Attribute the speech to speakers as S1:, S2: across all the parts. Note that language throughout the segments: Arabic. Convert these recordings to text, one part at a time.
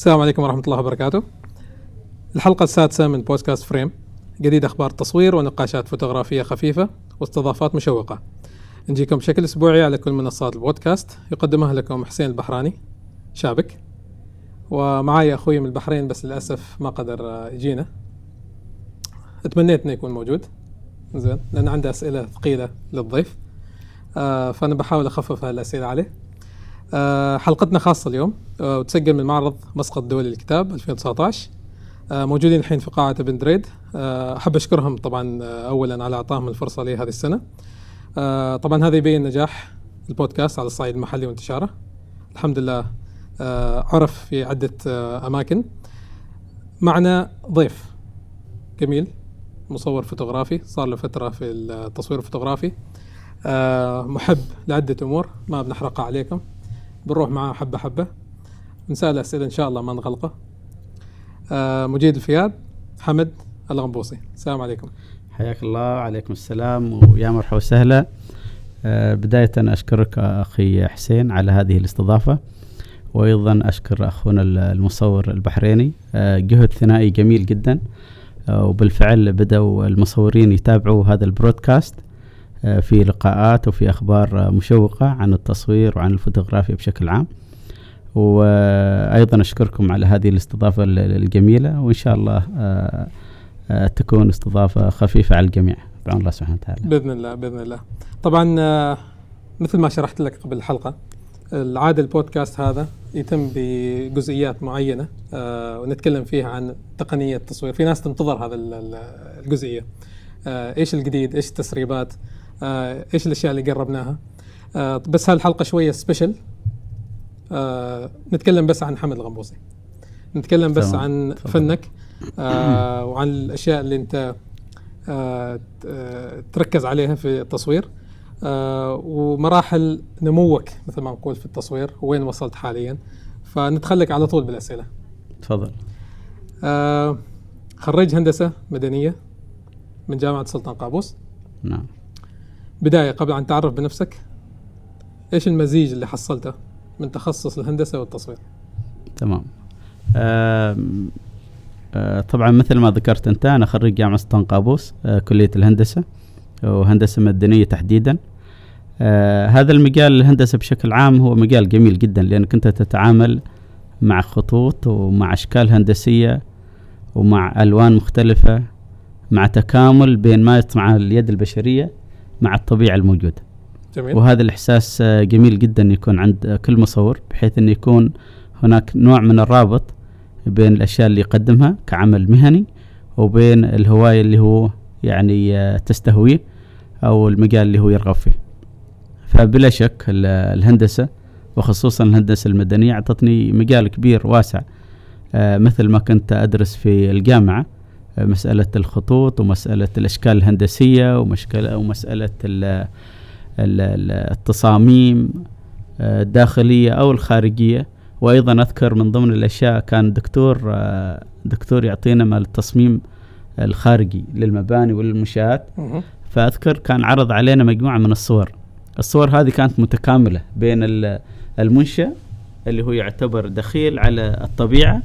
S1: السلام عليكم ورحمة الله وبركاته. الحلقة السادسة من بودكاست Frame جديد أخبار تصوير ونقاشات فوتوغرافية خفيفة واستضافات مشوقة. نجيكم بشكل أسبوعي على كل منصات البودكاست يقدمها لكم حسين البحراني شابك ومعاي أخوي من البحرين بس للأسف ما قدر يجينا. تمنيت إنه يكون موجود زين لأن عنده أسئلة ثقيلة للضيف آه فأنا بحاول أخفف هالأسئلة عليه حلقتنا خاصة اليوم آه وتسجل من معرض مسقط دولي للكتاب 2019 آه موجودين الحين في قاعة ابن دريد. آه أحب أشكرهم طبعا آه اولا على اعطائهم الفرصة لي هذه السنة. آه طبعا هذا يبين نجاح البودكاست على الصعيد المحلي وانتشاره. الحمد لله آه عرف في عدة آه أماكن. معنا ضيف جميل مصور فوتوغرافي صار له فترة في التصوير الفوتوغرافي. آه محب لعدة أمور ما بنحرقها عليكم. بنروح معاه حبة حبة نسأل أسئلة إن شاء الله ما نغلقه. آه مجيد الفياد حمد الغنبوصي. السلام عليكم.
S2: حياك الله وعليكم السلام ويا مرحبا وسهلا. آه بداية أشكرك أخي حسين على هذه الاستضافة وأيضا أشكر أخونا المصور البحريني. آه جهد ثنائي جميل جدا. وبالفعل بدأوا المصورين يتابعوا هذا البودكاست. في لقاءات وفي أخبار مشوقة عن التصوير وعن الفوتوغرافيا بشكل عام. وأيضا أشكركم على هذه الاستضافة الجميلة وإن شاء الله تكون استضافة خفيفة على الجميع. بعون الله سبحانه وتعالى.
S1: بإذن الله بإذن الله. طبعا مثل ما شرحت لك قبل الحلقة العادة البودكاست هذا يتم بجزئيات معينة آه ونتكلم فيها عن تقنية التصوير. في ناس تنتظر هذا الجزئية. آه إيش الجديد؟ إيش التسريبات؟ آه إيش الأشياء اللي قربناها؟ آه بس هالحلقة شوية سبيشل آه نتكلم بس عن حمد الغنبوصي نتكلم بس عن فنك آه وعن الأشياء اللي أنت آه تركز عليها في التصوير. آه ومراحل نموك مثل ما نقول في التصوير وين وصلت حاليا. فنتخلك على طول بالأسئلة.
S2: تفضل.
S1: آه خريج هندسة مدنية من جامعة سلطان قابوس.
S2: نعم.
S1: بداية قبل أن تعرف بنفسك إيش المزيج اللي حصلته من تخصص الهندسة والتصوير؟
S2: تمام. آه آه طبعا مثل ما ذكرت أنت أنا خريج جامعة سلطان قابوس آه كليه الهندسه وهندسه مدنيه تحديدا آه هذا المجال الهندسه بشكل عام هو مجال جميل جدا لانك انت تتعامل مع خطوط ومع اشكال هندسيه ومع الوان مختلفه مع تكامل بين ما يصنع اليد البشريه مع الطبيعة الموجودة.
S1: جميل.
S2: وهذا الإحساس آه جميل جدا يكون عند كل مصور بحيث انه يكون هناك نوع من الرابط بين الأشياء اللي يقدمها كعمل مهني وبين الهواية اللي هو يعني آه تستهويه أو المجال اللي هو يرغب فيه. فبلا شك الهندسة وخصوصا الهندسة المدنية أعطتني مجال كبير واسع آه مثل ما كنت أدرس في الجامعة. آه مسألة الخطوط ومسألة الأشكال الهندسية ومشكله ومسألة ال ال التصاميم آه الداخلية أو الخارجية. وأيضا أذكر من ضمن الأشياء كان دكتور دكتور يعطينا مال التصميم الخارجي للمباني وللمنشآت. فأذكر كان عرض علينا مجموعة من الصور. الصور هذه كانت متكاملة بين المنشأ اللي هو يعتبر دخيل على الطبيعة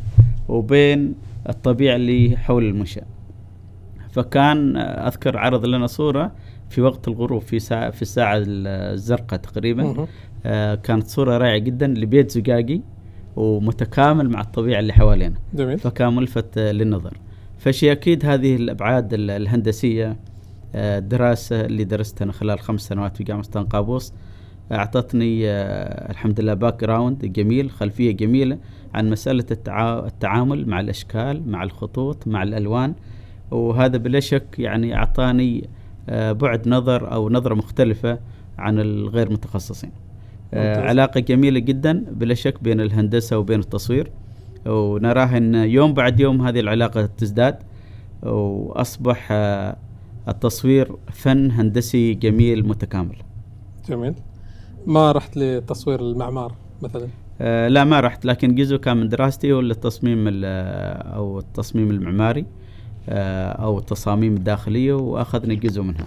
S2: وبين الطبيعه اللي حول المنشا فكان أذكر عرض لنا صورة في وقت الغروب في ساعة في الساعة الزرقاء تقريبا. آه كانت صورة رائعة جدا لبيت زجاجي ومتكامل مع الطبيعة اللي حوالينا.
S1: جميل.
S2: فكان ملفت للنظر. فشيء أكيد هذه الأبعاد الهندسية الدراسة اللي درستها أنا خلال خمس سنوات في جامعة سلطان قابوس. أعطتني الحمد لله background جميل خلفية جميلة عن مسألة التعامل مع الأشكال مع الخطوط مع الألوان. وهذا بلا شك يعني أعطاني بعد نظر أو نظرة مختلفة عن الغير متخصصين. علاقة جميلة جدا بلا شك بين الهندسة وبين التصوير. ونراها أن يوم بعد يوم هذه العلاقة تزداد. وأصبح التصوير فن هندسي جميل متكامل.
S1: جميل. ما رحت لتصوير المعمار مثلا؟
S2: آه لا ما رحت لكن جزء كان من دراستي هو التصميم أو التصميم المعماري آه أو التصاميم الداخلية وأخذنا جزء منها.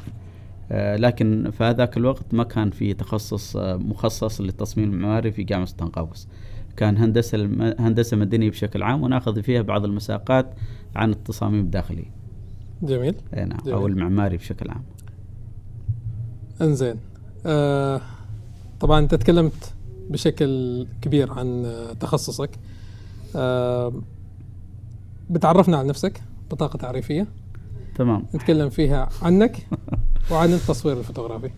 S2: آه لكن في هذاك الوقت ما كان في تخصص آه مخصص للتصميم المعماري في جامعة سلطان قابوس كان هندسة الم- هندسة مدنية بشكل عام ونأخذ فيها بعض المساقات عن التصاميم الداخلية.
S1: جميل.
S2: نعم
S1: جميل.
S2: أو المعماري بشكل عام.
S1: إنزين. آه طبعا أنت تكلمت بشكل كبير عن آه، تخصصك. آه بتعرفنا عن نفسك بطاقة تعريفية.
S2: تمام.
S1: نتكلم فيها عنك وعن التصوير الفوتوغرافي.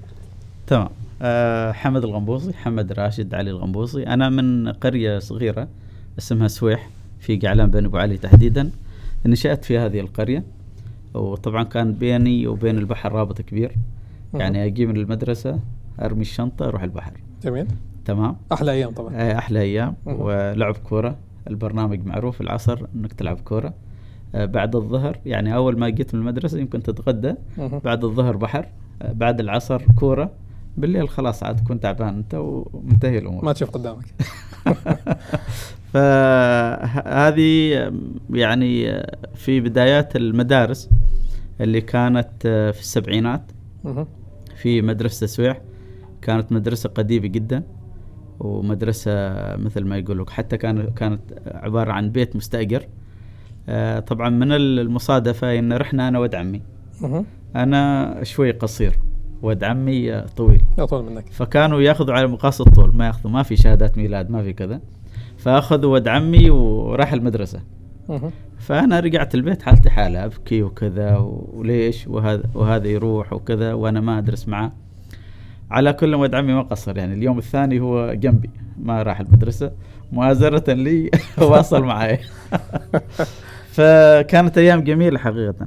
S2: تمام. أه حمد الغنبوصي حمد راشد علي الغنبوصي أنا من قرية صغيرة اسمها سويح في قعلان بن أبو علي تحديدا. نشأت في هذه القرية. وطبعا كان بيني وبين البحر رابط كبير. يعني أجي من المدرسة أرمي الشنطة أروح البحر.
S1: جميل.
S2: تمام؟
S1: أحلى أيام طبعا.
S2: أحلى أيام.
S1: مهم.
S2: ولعب كورة. البرنامج معروف العصر أنك تلعب كورة. آه، بعد الظهر يعني أول ما جيت من المدرسة يمكن تتغدى. بعد الظهر بحر. آه، بعد العصر كورة. بالليل خلاص عاد تكون تعبان أنت ومنتهي الأمور.
S1: ما تشوف قدامك.
S2: فهذه يعني في بدايات المدارس اللي كانت آه، في السبعينات. في مدرسة سويح. كانت مدرسة قديمة جدا ومدرسة مثل ما يقولوا حتى كان كانت عبارة عن بيت مستأجر. آه، طبعا من المصادفة إن رحنا أنا ود عمي. أنا شوي قصير ود عمي طويل.
S1: اطول منك.
S2: فكانوا يأخذوا على مقاس الطول ما يأخذوا ما في شهادات ميلاد ما في كذا. فأخذوا ود عمي وراح المدرسة. فأنا رجعت البيت حالتي حالة أبكي وكذا وليش؟ وهذا وهذا يروح وكذا وأنا ما أدرس معه على كل ولد عمي ما قصر. يعني اليوم الثاني هو جنبي ما راح المدرسة. مؤازرة لي واصل معي. فكانت أيام جميلة حقيقة.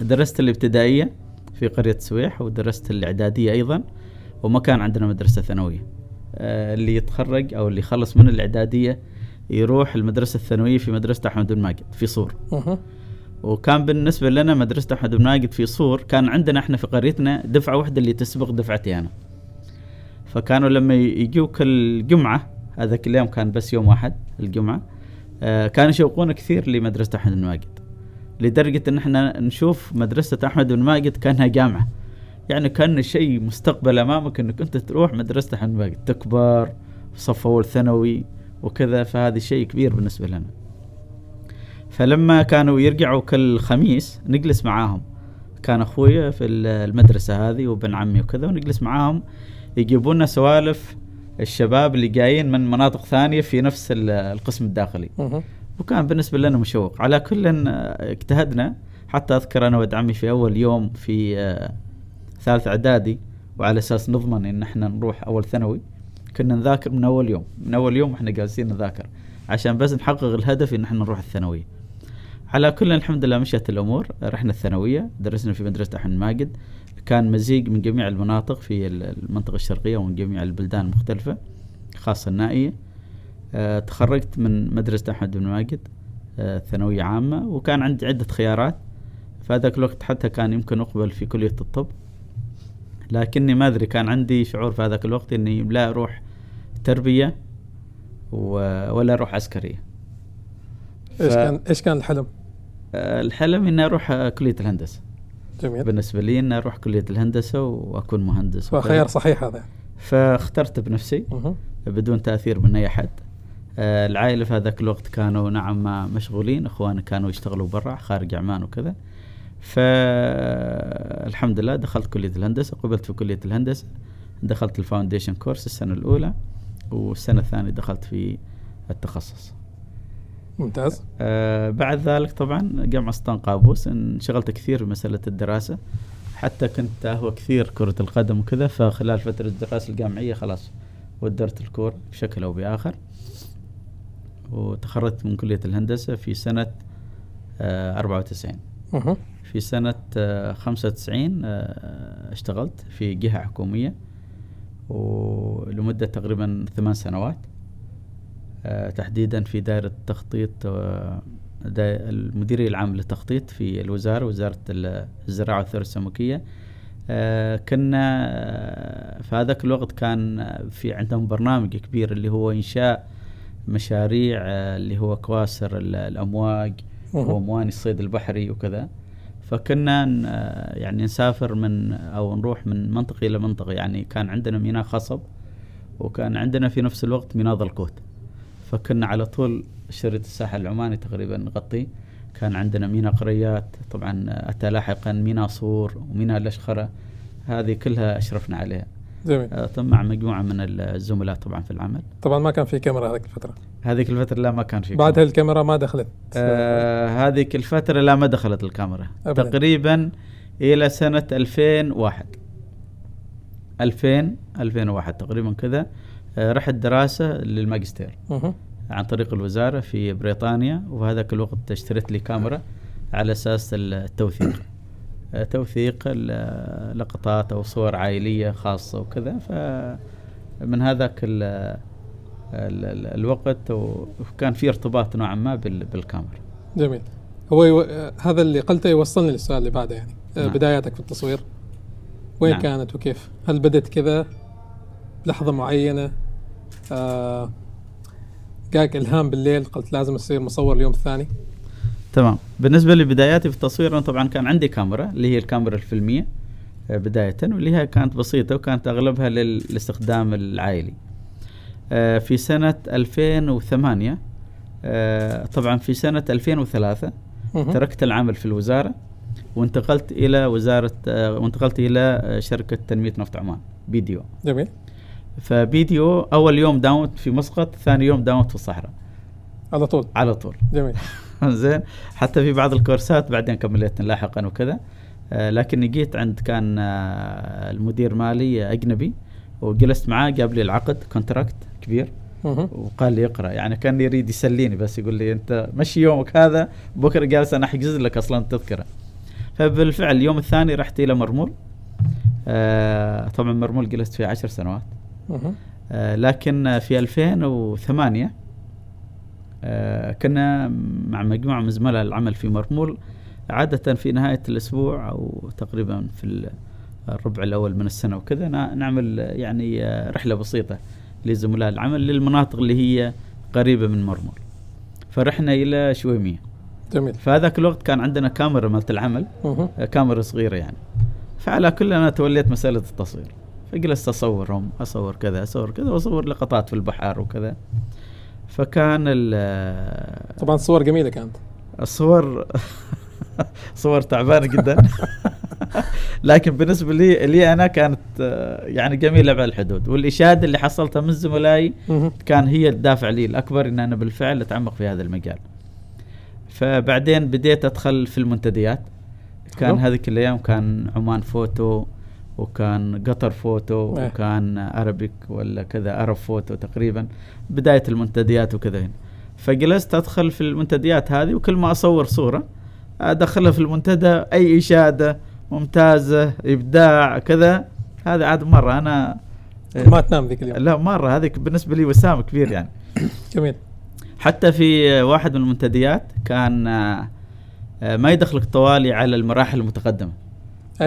S2: درست الابتدائية في قرية سويح ودرست الإعدادية أيضا وما كان عندنا مدرسة ثانوية. آه، اللي يتخرج أو اللي يخلص من الإعدادية يروح المدرسة الثانوية في مدرسة أحمد بن ماجد في صور. وكان بالنسبة لنا مدرسة أحمد بن ماجد في صور كان عندنا إحنا في قريتنا دفعة واحدة اللي تسبق دفعتي أنا. فكانوا لما يجوا كل جمعة هذاك اليوم كان بس يوم واحد الجمعة آه كانوا يشوقونا كثير لمدرسة أحمد بن ماجد لدرجة إن إحنا نشوف مدرسة أحمد بن ماجد كأنها جامعة. يعني كأن شيء مستقبل أمامك إنك أنت تروح مدرسة أحمد بن ماجد تكبر صف أول ثانوي وكذا فهذا شيء كبير بالنسبة لنا. فلما كانوا يرجعوا كل خميس نجلس معاهم. كان أخوي في ال- المدرسة هذه وابن عمي وكذا ونجلس معاهم. يجيبوا لنا سوالف الشباب اللي جايين من مناطق ثانية في نفس ال- القسم الداخلي. وكان بالنسبة لنا مشوق. على كل اجتهدنا حتى أذكر أنا ولد عمي في أول يوم في آه، ثالث إعدادي وعلى أساس نضمن إن إحنا نروح أول ثانوي كنا نذاكر من أول يوم. من أول يوم إحنا جالسين نذاكر عشان بس نحقق الهدف إن إحنا نروح الثانوية. على كل الحمد لله مشت الأمور. رحنا الثانوية درسنا في مدرسة أحمد ماجد. كان مزيج من جميع المناطق في ال- المنطقة الشرقية ومن جميع البلدان المختلفة خاصة النائية. آه، تخرجت من مدرسة أحمد بن ماجد آه، ثانوية عامة وكان عندي عدة خيارات. في هذاك الوقت حتى كان يمكن أقبل في كلية الطب. لكني ما أدري كان عندي شعور في هذاك الوقت إني لا أروح تربية و- ولا أروح عسكرية.
S1: إيش
S2: ف-
S1: كان إيش كان الحلم؟
S2: آه، الحلم إني أروح آه، كلية الهندسة.
S1: جميل.
S2: بالنسبة لي إني أروح كلية الهندسة وأكون مهندس.
S1: فخيار صحيح هذا.
S2: فاخترت بنفسي
S1: مهم.
S2: بدون تأثير من أي أحد آه، العائلة في هذاك الوقت كانوا نعم مشغولين أخواني كانوا يشتغلوا برا خارج عمان وكذا. فالحمد لله دخلت كلية الهندسة. قبلت في كلية الهندسة دخلت الفاونديشن كورس السنة الأولى والسنة الثانية دخلت في التخصص.
S1: ممتاز.
S2: آه بعد ذلك طبعا جامعة سلطان قابوس انشغلت كثير بمسألة الدراسة. حتى كنت أهوى كثير كرة القدم وكذا فخلال فترة الدراسة الجامعية خلاص ودرت الكورة بشكل أو بآخر. وتخرجت من كلية الهندسة في سنة آه 94
S1: مهم.
S2: في سنة آه 95 آه اشتغلت في جهة حكومية ولمدة تقريبا ثمان سنوات. تحديدا في دائرة التخطيط آه المديرية العام للتخطيط في الوزارة وزارة ال- الزراعة والثروة السمكية. آه كنا آه في هذاك الوقت كان آه، في عندهم برنامج كبير اللي هو إنشاء مشاريع آه اللي هو كواسر ال- الأمواج. ومواني الصيد البحري وكذا. فكنا آه، يعني نسافر من أو نروح من منطقة إلى منطقة. يعني كان عندنا ميناء خصب وكان عندنا في نفس الوقت ميناء ضلكوت فكنا على طول شريط الساحل العماني تقريبا نغطيه كان عندنا ميناء قريات طبعا أتى لاحقا ميناء صور وميناء الأشخرة هذه كلها أشرفنا عليها.
S1: جميل.
S2: آه، ثم مع مجموعة من الزملاء طبعا في العمل.
S1: طبعا ما كان في كاميرا هذيك الفترة.
S2: هذيك الفترة لا ما كان في
S1: بعد
S2: كاميرا.
S1: هالكاميرا ما دخلت.
S2: آه هذيك الفترة لا ما دخلت الكاميرا.
S1: أبداً.
S2: تقريبا إلى سنة 2001 2000 2001 تقريبا كذا. رحت دراسة للماجستير. عن طريق الوزارة في بريطانيا وهذاك الوقت اشتريت لي كاميرا على أساس التوثيق آه، توثيق ال- لقطات أو صور عائلية خاصة وكذا فمن هذاك ال ال ال الوقت وكان في ارتباط نوعا ما بال- بالكاميرا
S1: جميل هو يو... آه، هذا اللي قلته يوصلني للسؤال اللي بعده يعني آه،
S2: نعم.
S1: بداياتك في التصوير وين
S2: نعم.
S1: كانت وكيف؟ هل بدت كذا لحظة معينة آه جاك إلهام بالليل قلت لازم أصير مصور اليوم الثاني.
S2: تمام. بالنسبة لبداياتي في التصوير أنا طبعا كان عندي كاميرا اللي هي الكاميرا الفيلمية آه، بداية واللي هي كانت بسيطة وكانت أغلبها للاستخدام العائلي. آه، في سنة 2008 آه، طبعا في سنة 2003
S1: مهم.
S2: تركت العمل في الوزارة وانتقلت إلى وزارة آه، وانتقلت إلى آه، شركة تنمية نفط عمان PDO
S1: جميل.
S2: ف PDO أول يوم داومت في مسقط ثاني يوم داومت في الصحراء.
S1: على طول؟
S2: على طول.
S1: جميل.
S2: زين. حتى في بعض الكورسات بعدين كملت لاحقا وكذا. آه، لكني جيت عند كان آه، المدير مالي أجنبي وجلست معاه جاب لي العقد contract كبير. وقال لي اقرأ. يعني كان يريد يسليني بس يقول لي أنت مشي يومك هذا بكرة جالس أنا أحجز لك أصلا تذكره فبالفعل اليوم الثاني رحت إلى مرمول. آه طبعا مرمول جلست فيه عشر سنوات. لكن في 2008 آه، كنا مع مجموعة من زملاء العمل في مرمول عادة في نهاية الأسبوع أو تقريبا في ال- الربع الأول من السنة وكذا نعمل آه، يعني آه، رحلة بسيطة لزملاء العمل للمناطق اللي هي قريبة من مرمول. فرحنا إلى شويمية.
S1: جميل.
S2: فهذاك الوقت كان عندنا كاميرا مالت العمل. آه، كاميرا صغيرة يعني. فعلى كل أنا توليت مسألة التصوير. فجلست أصورهم أصور كذا أصور كذا وأصور لقطات في البحر وكذا. فكان ال-
S1: طبعا الصور جميلة كانت.
S2: الصور صور تعبانة جدا. لكن بالنسبة لي لي أنا كانت يعني جميلة على الحدود. والإشادة اللي حصلتها من زملائي. كان هي الدافع لي الأكبر إن أنا بالفعل أتعمق في هذا المجال. فبعدين بديت أدخل في المنتديات. كان. هذيك الأيام كان عمان فوتو وكان قطر فوتو
S1: إيه.
S2: وكان عرب ولا كذا عرب فوتو تقريبا. بداية المنتديات وكذا هنا. فجلست أدخل في المنتديات هذه وكل ما أصور صورة أدخلها في المنتدى أي إشادة ممتازة إبداع كذا هذا عاد مرة. أنا
S1: ما تنام ذيك اليوم؟
S2: لا مرة. هذيك بالنسبة لي وسام كبير يعني.
S1: جميل.
S2: حتى في واحد من المنتديات كان آه، ما يدخلك طوالي على المراحل المتقدمة.
S1: إيه.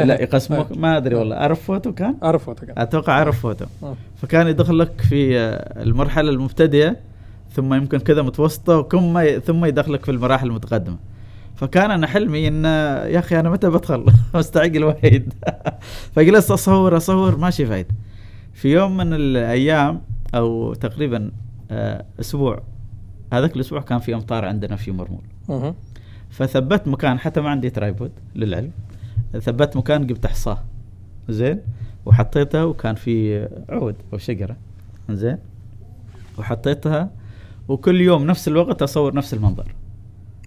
S2: لا يقسموك
S1: إيه.
S2: ما أدري والله. عرب فوتو كان؟
S1: عرب فوتو كان.
S2: أتوقع عرب فوتو.
S1: آه.
S2: فكان يدخلك في المرحلة المبتدئة ثم يمكن كذا متوسطة وثم ثم يدخلك في المراحل المتقدمة. فكان أنا حلمي إن يا أخي أنا متى بدخل؟ مستعجل وايد. فجلست اصور اصور ماشي فايدة في يوم من الأيام أو تقريبا آه، أسبوع هذاك الأسبوع كان في أمطار عندنا في مرمول. فثبت مكان حتى ما عندي ترايبود للعلم. ثبت مكان جبت حصاه زين؟ وحطيتها وكان في عود أو شجرة. زين؟ وحطيتها وكل يوم نفس الوقت أصور نفس المنظر.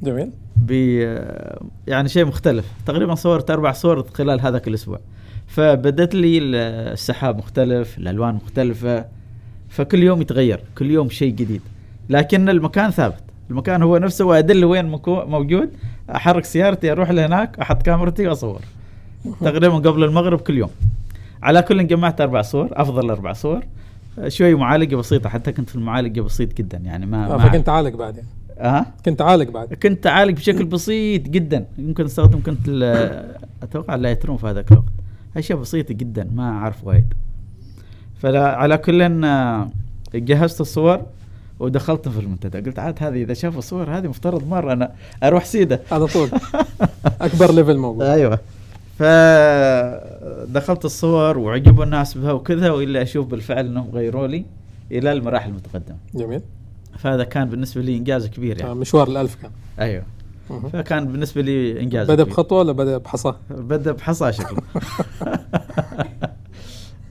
S1: جميل.
S2: ب يعني شيء مختلف. تقريبا صورت أربع صور خلال هذاك الأسبوع. فبدت لي السحاب مختلف الألوان مختلفة. فكل يوم يتغير كل يوم شيء جديد. لكن المكان ثابت. المكان هو نفسه وأدل وين موجود. أحرك سيارتي أروح لهناك أحط كاميرتي وأصور. تقريبا قبل المغرب كل يوم. على كل جمعت أربع صور أفضل أربع صور. شوي معالجة بسيطة حتى كنت في المعالجة بسيط جدا يعني ما
S1: آه
S2: ما
S1: فكنت عالق بعد يعني
S2: أه؟
S1: كنت عالق بعد.
S2: كنت أعالج بشكل بسيط جدا. يمكن أستخدم كنت أتوقع ال Lightroom في هذاك الوقت. أشياء بسيطة جدا ما أعرف وايد. فلا على كل آه، جهزت الصور ودخلت في المنتدى. قلت عاد هذه إذا شافوا الصور هذه مفترض مرة أنا أروح سيدة.
S1: على طول. أكبر level موجود.
S2: أيوه. فدخلت الصور وعجبوا الناس بها وكذا وإلا أشوف بالفعل إنهم غيروا لي إلى المراحل المتقدمة.
S1: جميل.
S2: فهذا كان بالنسبة لي إنجاز كبير
S1: آه،
S2: يعني
S1: مشوار الألف كان. أيوه.
S2: فكان بالنسبة لي إنجاز
S1: بدأ
S2: كبير.
S1: بخطوة ولا بدأ بحصى؟
S2: بدأ بحصى شكله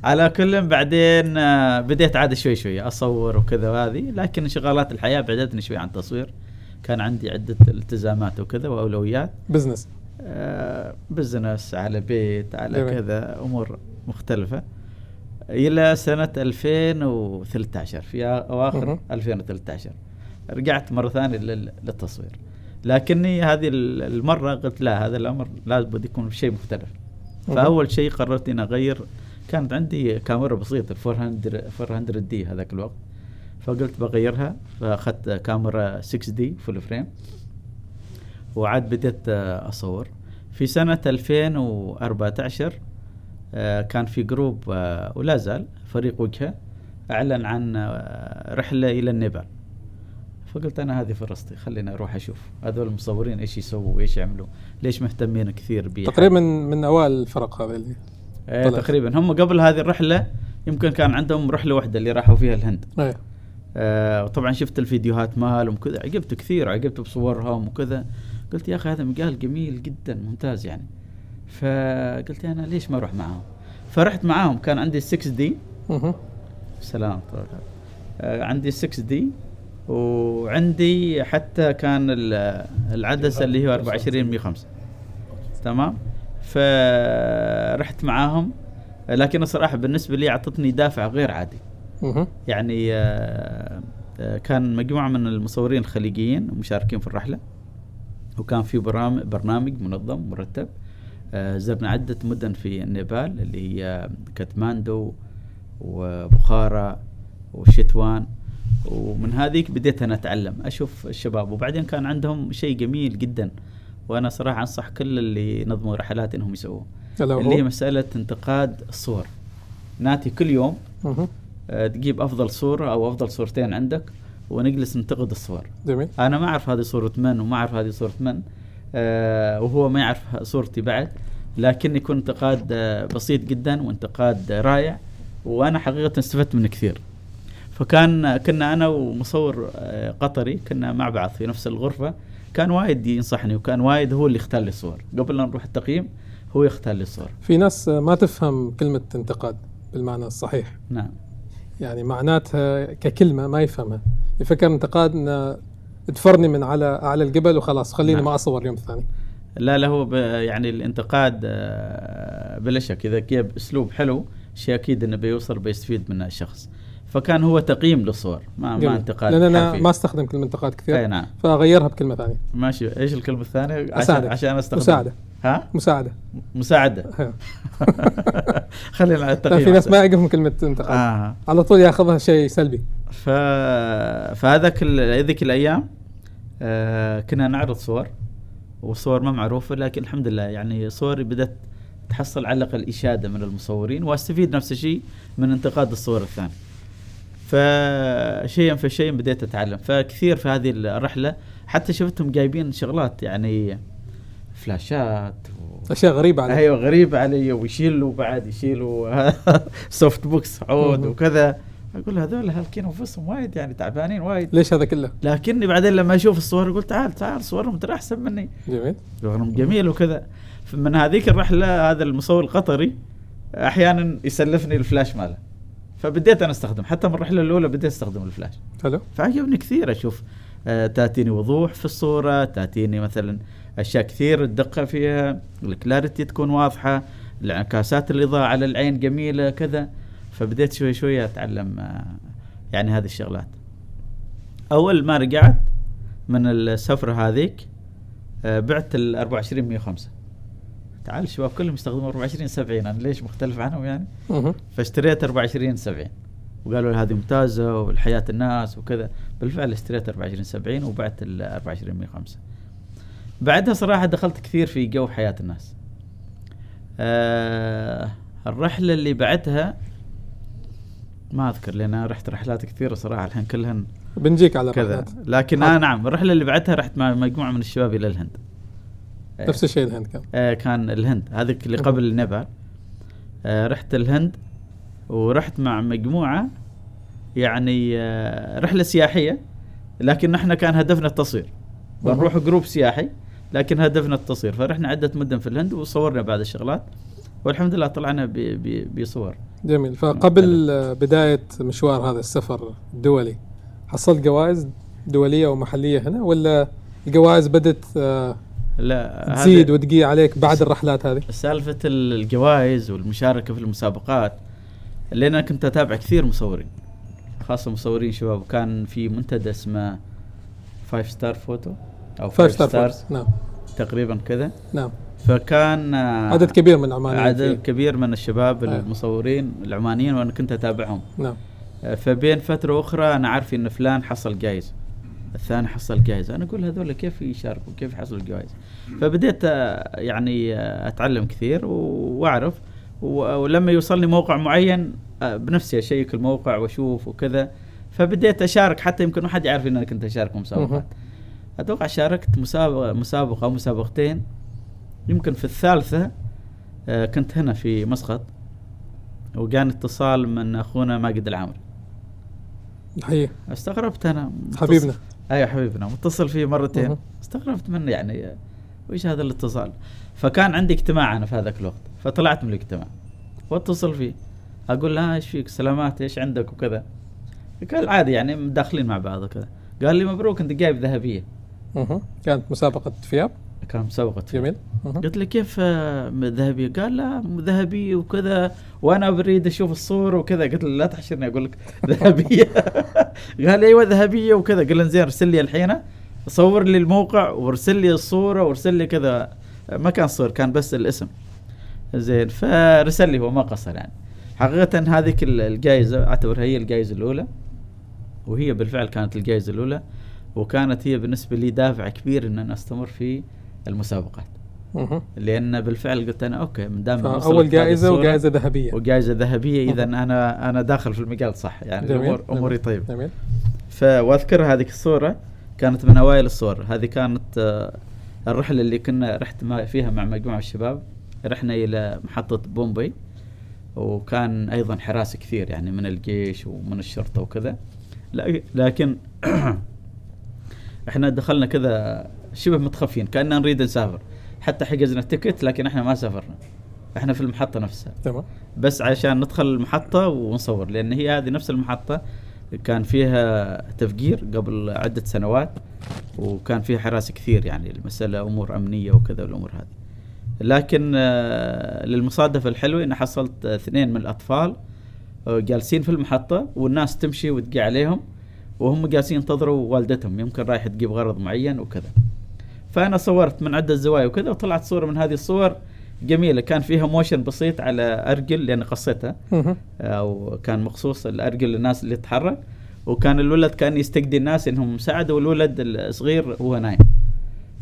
S2: على كل بعدين آه، بديت عاد شوي شوي أصور وكذا وهذه لكن انشغالات الحياة بعدتني شوي عن التصوير كان عندي عدة التزامات وكذا وأولويات.
S1: business
S2: آه، business على بيت على
S1: جميل.
S2: كذا أمور مختلفة. إلى سنة 2013 في أواخر
S1: مهم.
S2: 2013 رجعت مرة ثانية لل- للتصوير. لكني هذه ال- المرة قلت لا هذا الأمر لابد يكون شيء مختلف. فأول شيء قررت إني أغير كانت عندي كاميرا بسيطة 400 400 D هذاك الوقت. فقلت بغيرها فأخذت كاميرا 6 D full frame وعاد بديت أصور. في سنة 2014 آه، كان في group آه، ولا زال فريق وجهة أعلن عن آه، رحلة إلى النيبال. فقلت أنا هذه فرصتي خليني أروح أشوف هذول المصورين إيش يسووا وإيش يعملوا ليش مهتمين كثير ب
S1: تقريبا من أوائل الفرق هذه اللي
S2: إيه
S1: طلعت.
S2: تقريبا. هم قبل هذه الرحلة يمكن كان عندهم رحلة واحدة اللي راحوا فيها الهند.
S1: إيه.
S2: آه وطبعا شفت الفيديوهات مالهم وكذا. عجبت كثير. عجبت بصورهم وكذا. قلت يا أخي هذا مجال جميل جدا ممتاز يعني. فقلت أنا ليش ما أروح معاهم فرحت معاهم كان عندي 6 دي. سلام. آه عندي 6 دي وعندي حتى كان ال- العدسة اللي هي 24 105 تمام؟ فرحت معاهم. لكن الصراحه بالنسبة لي أعطتني دافع غير عادي. يعني آه، آه، كان مجموعة من المصورين الخليجيين مشاركين في الرحلة. وكان في برامج برنامج منظم مرتب. آه، زرنا عدة مدن في النيبال اللي هي كاتماندو وبخارى وشتوان. ومن هذيك بديت أنا أتعلم أشوف الشباب. وبعدين كان عندهم شيء جميل جدا. وأنا صراحة أنصح كل اللي ينظموا رحلات إنهم يسووه. اللي هي مسألة انتقاد الصور. نأتي كل يوم. آه، تجيب أفضل صورة أو أفضل صورتين عندك ونجلس ننتقد الصور.
S1: جميل.
S2: أنا ما أعرف هذه صورة من وما أعرف هذه صورة من آه وهو ما يعرف صورتي بعد. لكن يكون انتقاد آه بسيط جدا وانتقاد آه رائع وأنا حقيقة استفدت منه كثير. فكان كنا أنا ومصور آه قطري كنا مع بعض في نفس الغرفة. كان وايد ينصحني وكان وايد هو اللي يختار لي الصور قبل لا نروح التقييم هو يختار لي الصور
S1: في ناس ما تفهم كلمة انتقاد بالمعنى الصحيح.
S2: نعم.
S1: يعني معناتها ككلمة ما يفهمها. يفكر انتقاد إنه تفرني من على أعلى الجبل وخلاص خليني
S2: نعم.
S1: ما أصور اليوم الثاني
S2: لا لا هو يعني الانتقاد آه، بلا شك. إذا جاب أسلوب حلو شيء أكيد إنه بيوصل بيستفيد منه الشخص. فكان هو تقييم للصور ما, ما
S1: جميل.
S2: انتقاد
S1: لأن أنا
S2: حرفي.
S1: ما استخدم كلمة انتقاد
S2: أي
S1: كثير
S2: نعم
S1: فاغيرها بكلمة ثانية
S2: ماشي إيش الكلمة الثانية عشان. عشان أستخدم
S1: مساعدة
S2: ها
S1: مساعدة
S2: مساعدة خلينا على التقييم
S1: في ناس. ما يعجبهم كلمة انتقاد
S2: آه.
S1: على طول ياخذها شيء سلبي
S2: ف... فهذاك ال- هذيك الأيام آه كنا نعرض صور وصور ما معروفة لكن الحمد لله يعني صوري بدأت تحصل على الاقل اشاده من المصورين واستفيد نفس الشيء من انتقاد الصور الثانية. فشيئا فشيئا بديت أتعلم. فكثير في هذه الرحلة حتى شفتهم جايبين شغلات يعني فلاشات و...
S1: أشياء غريبة علي
S2: أيوه غريبة علي ويشيلوا بعد يشيلوا softbox عود. وكذا. أقول هذول هالكين أنفسهم وايد يعني تعبانين وايد.
S1: ليش هذا كله؟
S2: لكني بعدين لما أشوف الصور أقول تعال تعال صورهم ترى احسن مني.
S1: جميل.
S2: صورهم جميل وكذا. من هذيك الرحلة هذا المصور القطري أحيانا يسلفني الفلاش ماله. فبديت أنا أستخدم. حتى من الرحلة الأولى بديت أستخدم الفلاش.
S1: حلو.
S2: فعجبني كثير أشوف آه، تأتيني وضوح في الصورة تأتيني مثلا أشياء كثير الدقه فيها ال clarity تكون واضحة انعكاسات الإضاءة على العين جميلة كذا. فبديت شوي شوي أتعلم آه، يعني هذه الشغلات. أول ما رجعت من السفرة هذيك آه، بعت ال 24 105 تعال الشباب كلهم يستخدمون 24 70 أنا ليش مختلف عنهم يعني. فاشتريت 24 70 وقالوا لي هذه ممتازة والحياة الناس وكذا. بالفعل اشتريت 24 70 وبعت ال 24 105 بعدها صراحة دخلت كثير في جو حياة الناس. آه الرحلة اللي بعدها ما أذكر لأن أنا رحت رحلات كثيرة صراحة الحين كلهن
S1: بنجيك على
S2: كذا.
S1: الرحلات.
S2: لكن. آه نعم الرحلة اللي بعدها رحت مع مجموعة من الشباب إلى الهند.
S1: نفس الشيء الهند كان.
S2: آه كان الهند. هذيك اللي. قبل نيبال آه رحت الهند ورحت مع مجموعة يعني آه رحلة سياحية لكن إحنا كان هدفنا التصوير. بنروح group سياحي لكن هدفنا التصوير. فرحنا عدة مدن في الهند وصورنا بعض الشغلات والحمد لله طلعنا بصور.
S1: جميل. فقبل آه، بداية مشوار هذا السفر الدولي حصلت جوائز دولية ومحلية هنا ولا الجوائز بدت آه،
S2: لا
S1: تزيد وتجي عليك بعد الرحلات هذه.
S2: سالفة الجوائز والمشاركة في المسابقات لأن أنا كنت أتابع كثير مصورين خاصة مصورين شباب كان في منتدى اسمه Five Star Photo أو Five
S1: Star
S2: Stars
S1: نعم.
S2: تقريبا كذا.
S1: نعم.
S2: فكان
S1: عدد كبير من عمانيين
S2: عدد
S1: فيه.
S2: كبير من الشباب
S1: آه.
S2: المصورين العمانيين وأنا كنت أتابعهم.
S1: نعم.
S2: آه، فبين فترة أخرى أنا عارف إن فلان حصل جائزة الثاني حصل جائزة أنا أقول هذول كيف يشاركوا؟ كيف يحصلوا الجوائز؟ فبديت آه، يعني آه، أتعلم كثير و- وأعرف و- ولما يوصلني موقع معين آه، بنفسي أشيك الموقع وأشوف وكذا. فبديت أشارك حتى يمكن ما حد يعرف إن أنا كنت أشارك في مسابقات.
S1: مهم.
S2: أتوقع شاركت مسابقة أو مسابقتين. يمكن في الثالثة آه، كنت هنا في مسقط وكان اتصال من أخونا ماجد العامري.
S1: حقيقي
S2: استغربت أنا.
S1: حبيبنا.
S2: أيوه حبيبنا. متصل فيه مرتين. استغربت منه يعني آه، وش هذا الاتصال؟ فكان عندي اجتماع أنا في هذاك الوقت فطلعت من الاجتماع. واتصل فيه. أقول له "ها، إيش فيك؟ سلامات إيش عندك؟ وكذا. قال عادي يعني داخلين مع بعض. وكذا. قال لي مبروك أنت جايب ذهبية.
S1: مهم. كانت مسابقة ثياب
S2: كان مسابقة
S1: جميل.
S2: قلت له كيف آه، ذهبية؟ قال لا ذهبية وكذا وأنا بريد أشوف الصورة وكذا. قلت له لا تحشرني أقول لك ذهبية. قال أيوه ذهبية وكذا. قال زين أرسل لي الحين. صور لي الموقع وارسل لي الصورة وارسل لي كذا. ما كان صور كان بس الاسم. زين فرسل لي هو ما قصر يعني. حقيقة هذيك ال- الجائزة أعتبرها هي الجائزة الأولى. وهي بالفعل كانت الجائزة الأولى. وكانت هي بالنسبة لي دافع كبير إن أنا أستمر في المسابقات. لأن بالفعل قلت أنا أوكي ما دام هذه
S1: جائزه وجائزه ذهبية.
S2: وجائزه ذهبية
S1: إذا.
S2: أنا أنا داخل في المجال صح يعني
S1: جميل.
S2: الأمور
S1: أموري.
S2: طيب
S1: جميل.
S2: ف واذكر هذيك الصورة. كانت من اوائل الصور. هذه كانت آه، الرحلة اللي كنا رحت فيها مع مجموعة الشباب. رحنا إلى محطة بومبي وكان أيضا حراسه كثير يعني من الجيش ومن الشرطة وكذا. لكن إحنا دخلنا كذا شبه متخفين كأننا نريد نسافر. حتى حجزنا التيكت لكن إحنا ما سافرنا. إحنا في المحطة نفسها.
S1: تمام.
S2: بس عشان ندخل المحطة ونصور لأن هي هذه نفس المحطة. كان فيها تفجير قبل عدة سنوات وكان فيها حراسة كثير يعني المسألة أمور أمنية وكذا والأمور هذه. لكن آه، للمصادفة الحلوة إن حصلت اثنين من الأطفال آه، جالسين في المحطة والناس تمشي وتقي عليهم وهم جالسين ينتظروا والدتهم يمكن رايحة تجيب غرض معين وكذا. فأنا صورت من عدة زوايا وكذا وطلعت صورة من هذه الصور جميلة. كان فيها موشن بسيط على أرجل لأن قصيتها. أو كان مخصوص الأرجل للناس اللي تتحرك وكان الولد كان يستقدي الناس إنهم ساعدوا الولد الصغير وهو نايم.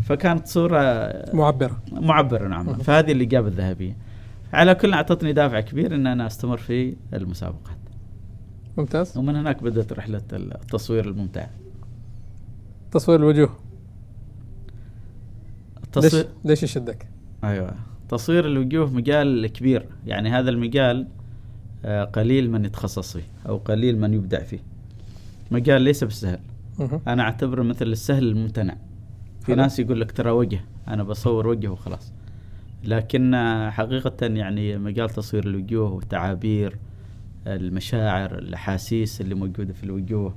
S2: فكانت صورة
S1: معبرة.
S2: معبرة نعم. فهذه اللي جابت الذهبية. على كل أعطتني دافع كبير إن أنا أستمر في المسابقات.
S1: ممتاز.
S2: ومن هناك بدأت رحلة التصوير الممتعه
S1: تصوير الوجوه. ليش
S2: التصوير
S1: ليش يشدك؟
S2: أيوه. تصوير الوجوه مجال كبير. يعني هذا المجال آه، قليل من يتخصص فيه أو قليل من يبدع فيه. مجال ليس بالسهل.
S1: مهم.
S2: أنا أعتبره مثل السهل الممتنع. في
S1: حلو.
S2: ناس يقول لك ترى وجه. أنا بصور وجه وخلاص. لكن آه، حقيقة يعني مجال تصوير الوجوه والتعابير المشاعر الأحاسيس اللي موجودة في الوجوه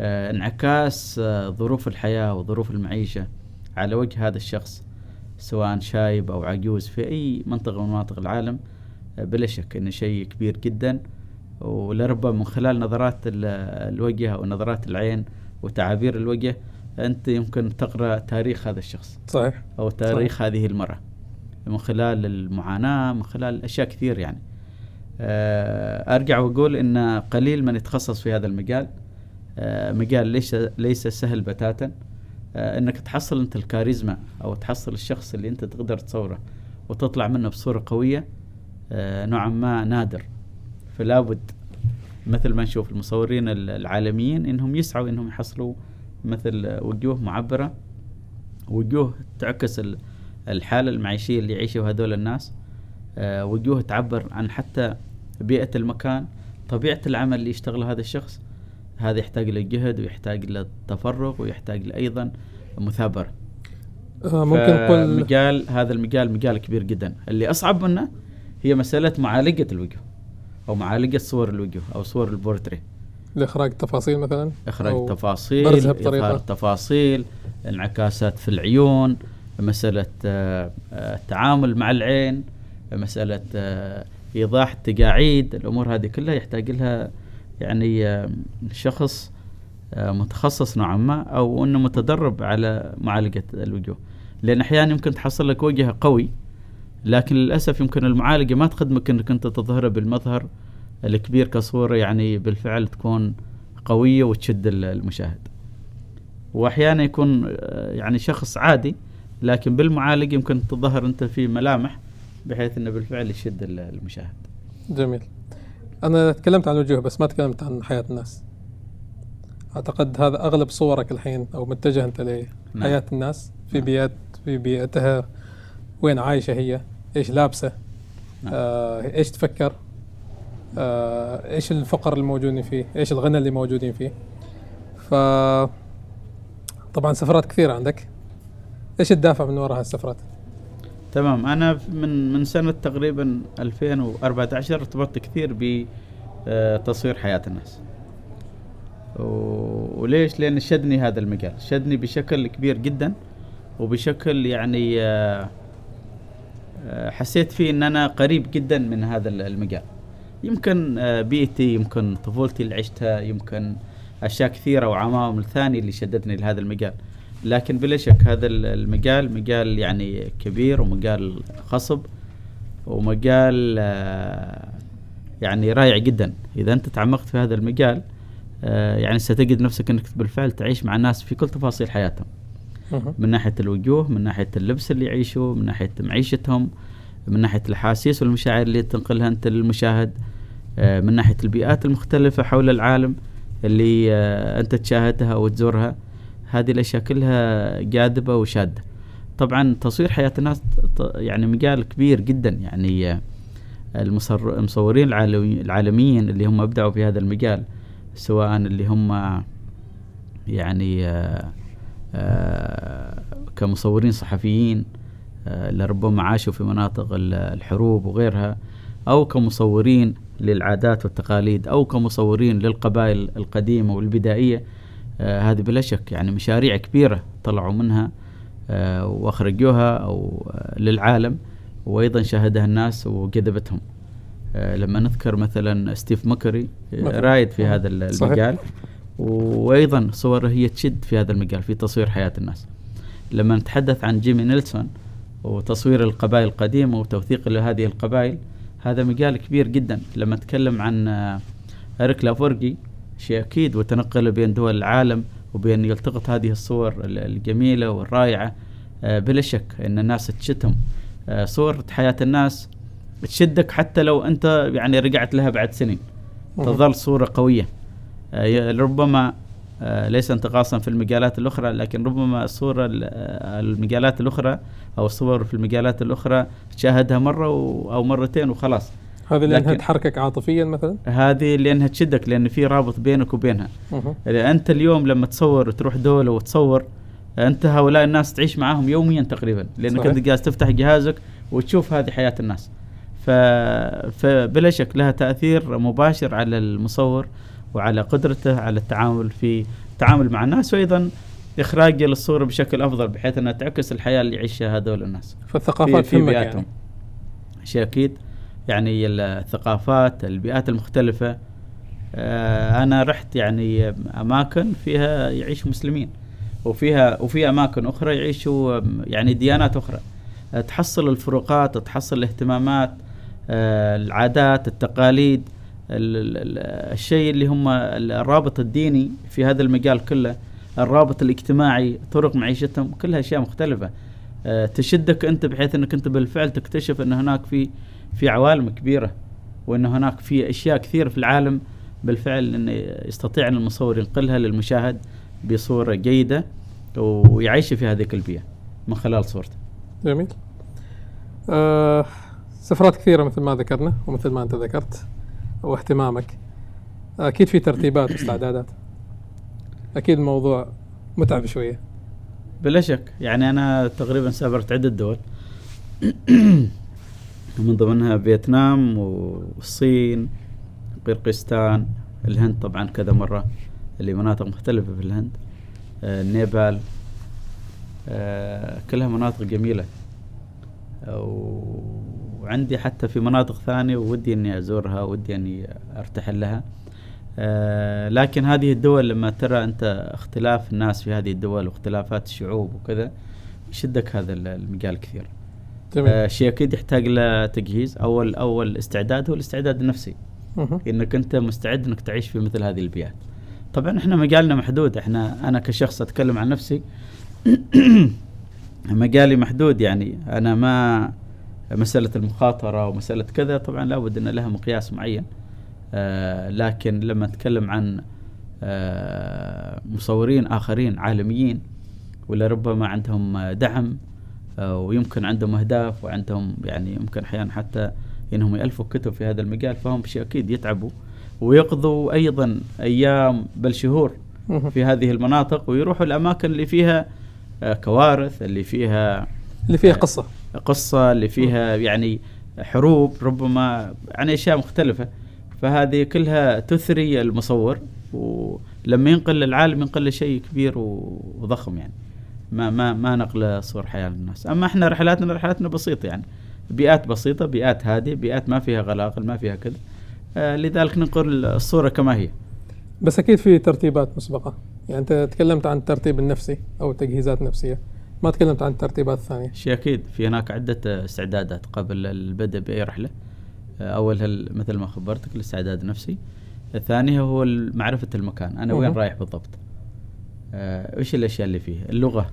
S2: آه، انعكاس آه، ظروف الحياة وظروف المعيشة على وجه هذا الشخص. سواء شايب أو عجوز في أي منطقة من مناطق العالم آه، بلا شك إنه شيء كبير جدا. ولربما من خلال نظرات ال- الوجه أو نظرات العين وتعابير الوجه أنت يمكن تقرأ تاريخ هذا الشخص
S1: صحيح.
S2: أو تاريخ هذه المرأة من خلال المعاناة من خلال أشياء كثير يعني. آه، أرجع وأقول إن قليل من يتخصص في هذا المجال. آه، مجال ليس ليس سهل بتاتا. إنك تحصل أنت الكاريزما أو تحصل الشخص اللي أنت تقدر تصوره وتطلع منه بصورة قوية آه، نوعا ما نادر. فلا بد مثل ما نشوف المصورين ال- العالميين إنهم يسعوا إنهم يحصلوا مثل وجوه معبرة وجوه تعكس ال- الحالة المعيشية اللي يعيشها هذول الناس آه، وجوه تعبر عن حتى بيئة المكان طبيعة العمل اللي يشتغله هذا الشخص. هذا يحتاج له جهد ويحتاج له تفرغ ويحتاج أيضا مثابره
S1: آه ممكن نقول
S2: مجال هذا المجال مجال كبير جدا. اللي أصعب منه هي مسألة معالجة الوجه أو معالجة صور الوجه أو صور البورتري.
S1: لإخراج التفاصيل مثلا؟ إخراج
S2: تفاصيل
S1: برزها بطريقة.
S2: إظهار تفاصيل انعكاسات في العيون مسألة آه، آه، التعامل مع العين مسألة آه، إيضاح التقاعيد الأمور هذه كلها يحتاج لها يعني آه، شخص آه، متخصص نوعا ما أو إنه متدرب على معالجة الوجوه. لأن أحيانا يمكن تحصل لك وجه قوي لكن للأسف يمكن المعالجة ما تخدمك إنك أنت تظهره بالمظهر الكبير كصورة يعني بالفعل تكون قوية وتشد ال- المشاهد. واحيانا يكون آه، يعني شخص عادي لكن بالمعالجة يمكن تظهر أنت في ملامح بحيث إنه بالفعل يشد ال- المشاهد.
S1: جميل. أنا تكلمت عن الوجوه بس ما تكلمت عن حياة الناس. أعتقد هذا أغلب صورك الحين أو متجه أنت لحياه
S2: نعم.
S1: الناس في
S2: نعم.
S1: بيئات في بيئتها. وين عايشة هي؟ إيش لابسة؟
S2: نعم.
S1: آه، إيش تفكر؟ آه، إيش الفقر الموجودين فيه؟ إيش الغنى اللي موجودين فيه؟ ف طبعا سفرات كثيرة عندك. إيش الدافع من وراء هالسفرات؟
S2: تمام. أنا من من سنة تقريبا 2014 ارتبطت كثير بتصوير حياة الناس. وليش؟ لأن شدني هذا المجال. شدني بشكل كبير جدا وبشكل يعني آه، آه، حسيت فيه إن أنا قريب جدا من هذا ال- المجال. يمكن آه، بيئتي يمكن طفولتي اللي عشتها يمكن أشياء كثيرة وعوامل ثانية اللي شدتني لهذا المجال. لكن بلا شك هذا ال- المجال مجال يعني كبير ومجال خصب ومجال آه، يعني رائع جدا. إذا أنت تعمقت في هذا المجال آه، يعني ستجد نفسك أنك بالفعل تعيش مع الناس في كل تفاصيل حياتهم. من ناحية الوجوه من ناحية اللبس اللي يعيشوه من ناحية معيشتهم من ناحية الأحاسيس والمشاعر اللي تنقلها أنت للمشاهد آه، من ناحية البيئات المختلفة حول العالم اللي أنت تشاهدها وتزورها. هذه الأشياء كلها جاذبة وشادة. طبعا تصوير حياة الناس يعني مجال كبير جدا. يعني آه، المصورين العالمي- العالميين اللي هم أبدعوا في هذا المجال سواء اللي هم يعني آه، آه، كمصورين صحفيين لربما عاشوا في مناطق ال- الحروب وغيرها أو كمصورين للعادات والتقاليد أو كمصورين للقبائل القديمة والبدائية. هذه بلا شك يعني مشاريع كبيرة طلعوا منها آه، وأخرجوها أو آه، للعالم وأيضا شاهدها الناس وجذبتهم آه، لما نذكر مثلا ستيف مكوري آه،. رائد في هذا. المجال وأيضا صوره هي تشد في هذا المجال في تصوير حياة الناس. لما نتحدث عن جيمي نيلسون وتصوير القبائل القديمة وتوثيق لهذه القبائل هذا مجال كبير جدا لما نتكلم عن آه، إريك لافورجي شيء أكيد وتنقل بين دول العالم وبين يلتقط هذه الصور ال- الجميلة والرائعة. آه، بلا شك إن الناس تشتهم آه، صور حياة الناس تشدك حتى لو أنت يعني رجعت لها بعد سنين. تظل صورة قوية. آه، ربما ليس انتقاصا في المجالات الأخرى لكن ربما الصورة ال- المجالات الأخرى أو الصور في المجالات الأخرى تشاهدها مرة أو مرتين وخلاص.
S1: هذه
S2: لأنها
S1: تحركك عاطفيا مثلا؟
S2: هذه لأنها تشدك لأن في رابط بينك وبينها. أنت اليوم لما تصور وتروح دولة وتصور أنت هؤلاء الناس تعيش معاهم يوميا تقريبا
S1: صحيح.
S2: أنت جالس تفتح جهازك وتشوف هذه حياة الناس. ف... فبلا شك لها تأثير مباشر على المصور وعلى قدرته على التعامل في التعامل مع الناس وأيضا إخراج للصورة بشكل أفضل بحيث أنها تعكس الحياة اللي يعيشها هذول الناس.
S1: فالثقافات تهمك
S2: بيئاتهم.
S1: يعني
S2: شيء أكيد. يعني الثقافات البيئات المختلفة. آه، أنا رحت يعني أماكن فيها يعيش مسلمين وفيها وفي أماكن أخرى يعيشوا يعني ديانات أخرى. آه، تحصل الفروقات تحصل الاهتمامات آه، العادات التقاليد ال- ال- ال- الشيء اللي هم الرابط الديني في هذا المجال كله الرابط الاجتماعي طرق معيشتهم كلها أشياء مختلفة. تشدك أنت بحيث إنك أنت بالفعل تكتشف إن هناك في في عوالم كبيرة وإن هناك في أشياء كثير في العالم بالفعل إن يستطيع أن المصور ينقلها للمشاهد بصورة جيدة ويعيش في هذه البيئه من خلال صورته.
S1: جميل. آه سفرات كثيرة مثل ما ذكرنا ومثل ما أنت ذكرت واهتمامك. أكيد في ترتيبات واستعدادات. أكيد الموضوع متعب شوية.
S2: بلا شك. يعني أنا تقريبا سافرت عدة دول. من ضمنها فيتنام والصين قرقستان الهند طبعا كذا مرة اللي مناطق مختلفة في الهند آه نيبال آه كلها مناطق جميلة. وعندي حتى في مناطق ثانية ودي إني أزورها ودي إني ارتحل لها. آه لكن هذه الدول لما ترى أنت اختلاف الناس في هذه الدول واختلافات الشعوب وكذا يشدك هذا المجال كثير. جميل. آه شيء أكيد يحتاج له تجهيز. اول أول استعداد هو الاستعداد النفسي. مه. إنك أنت مستعد إنك تعيش في مثل هذه البيئات. طبعا إحنا مجالنا محدود. إحنا أنا كشخص أتكلم عن نفسي. مجالي محدود يعني. أنا ما مسألة المخاطرة ومسألة كذا طبعا لابد إن لها مقياس معين. آه لكن لما أتكلم عن آه مصورين آخرين عالميين ولا ربما عندهم دعم ويمكن عندهم أهداف وعندهم يعني يمكن أحيانا حتى إنهم يألفوا كتب في هذا المجال فهم شيء أكيد يتعبوا ويقضوا أيضا أيام بل شهور في هذه المناطق ويروحوا الأماكن اللي فيها آه، كوارث اللي فيها
S1: اللي فيها قصة.
S2: قصة اللي فيها يعني حروب ربما عن أشياء مختلفة. فهذه كلها تثري المصور ولما ينقل للعالم ينقل شيء كبير وضخم يعني. ما ما ما نقل صور حياة للناس. أما إحنا رحلاتنا رحلاتنا بسيطة يعني. بيئات بسيطة بيئات هادية بيئات ما فيها غلاقل ما فيها كذا. آه لذلك ننقل الصورة كما هي.
S1: بس أكيد في ترتيبات مسبقة. يعني أنت تكلمت عن الترتيب النفسي أو تجهيزات نفسية. ما تكلمت عن الترتيبات الثانية
S2: شيء أكيد. في هناك عدة استعدادات قبل البدء بأي رحلة. آه، اولها مثل ما خبرتك الاستعداد النفسي. الثاني هو معرفة المكان. أنا وين رايح بالضبط؟ آه، إيش الأشياء اللي فيه؟ اللغة.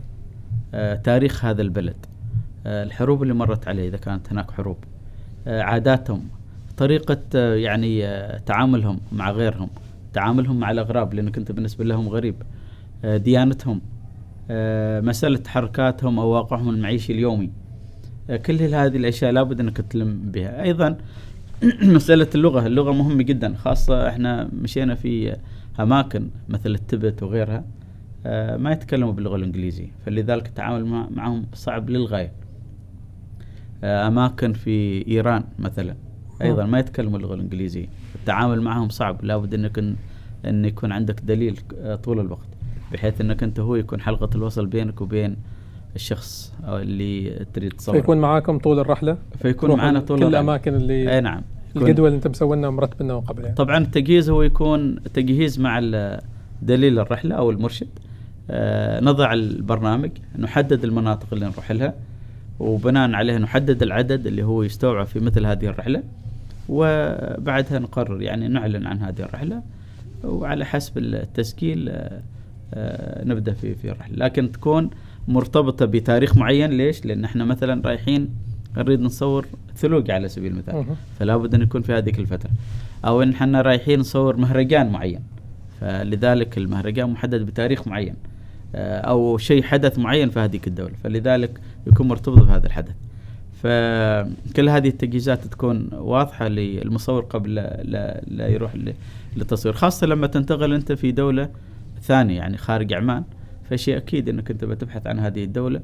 S2: تاريخ هذا البلد. آه، الحروب اللي مرت عليه إذا كانت هناك حروب. آه، عاداتهم طريقة آه، يعني تعاملهم مع غيرهم. تعاملهم مع الأغراب لأنك أنت بالنسبة لهم غريب. ديانتهم مسألة تحركاتهم أو واقعهم المعيشي اليومي. كل هذه الأشياء لابد أنك تلم بها. أيضا مسألة اللغة. اللغة مهمة جدا خاصة إحنا مشينا في أماكن مثل التبت وغيرها. ما يتكلموا باللغة الإنجليزية فلذلك التعامل معهم صعب للغاية. آه، أماكن في إيران مثلا أيضا ما يتكلموا اللغة الإنجليزية. التعامل معهم صعب لابد إنك ان يكون عندك دليل آه، طول الوقت بحيث إنك أنت هو يكون حلقة الوصل بينك وبين الشخص اللي تريد تصور
S1: فيكون معاكم طول الرحلة؟
S2: فيكون معنا طول
S1: كل الاماكن اللي
S2: أي نعم.
S1: الجدول اللي أنت مسوينها ومرتبنا قبل يعني.
S2: طبعا التجهيز هو يكون تجهيز مع دليل الرحلة أو المرشد. آه نضع البرنامج نحدد المناطق اللي نروح لها وبناء عليه نحدد العدد اللي هو يستوعب في مثل هذه الرحلة وبعدها نقرر يعني نعلن عن هذه الرحلة وعلى حسب التسجيل آه، آه، نبدأ في في الرحلة. لكن تكون مرتبطة بتاريخ معين ليش؟ لأن إحنا مثلا رايحين نريد نصور ثلوج على سبيل المثال. فلا بد أن يكون في هذيك الفترة. أو إن إحنا رايحين نصور مهرجان معين. فلذلك المهرجان محدد بتاريخ معين آه، أو شيء حدث معين في هذيك الدولة فلذلك يكون مرتبط بهذا الحدث. فكل هذه التجهيزات تكون واضحة للمصور قبل لا, لا يروح للتصوير خاصة لما تنتقل أنت في دولة ثانية يعني خارج عمان. فشيء أكيد إنك أنت بتبحث عن هذه الدولة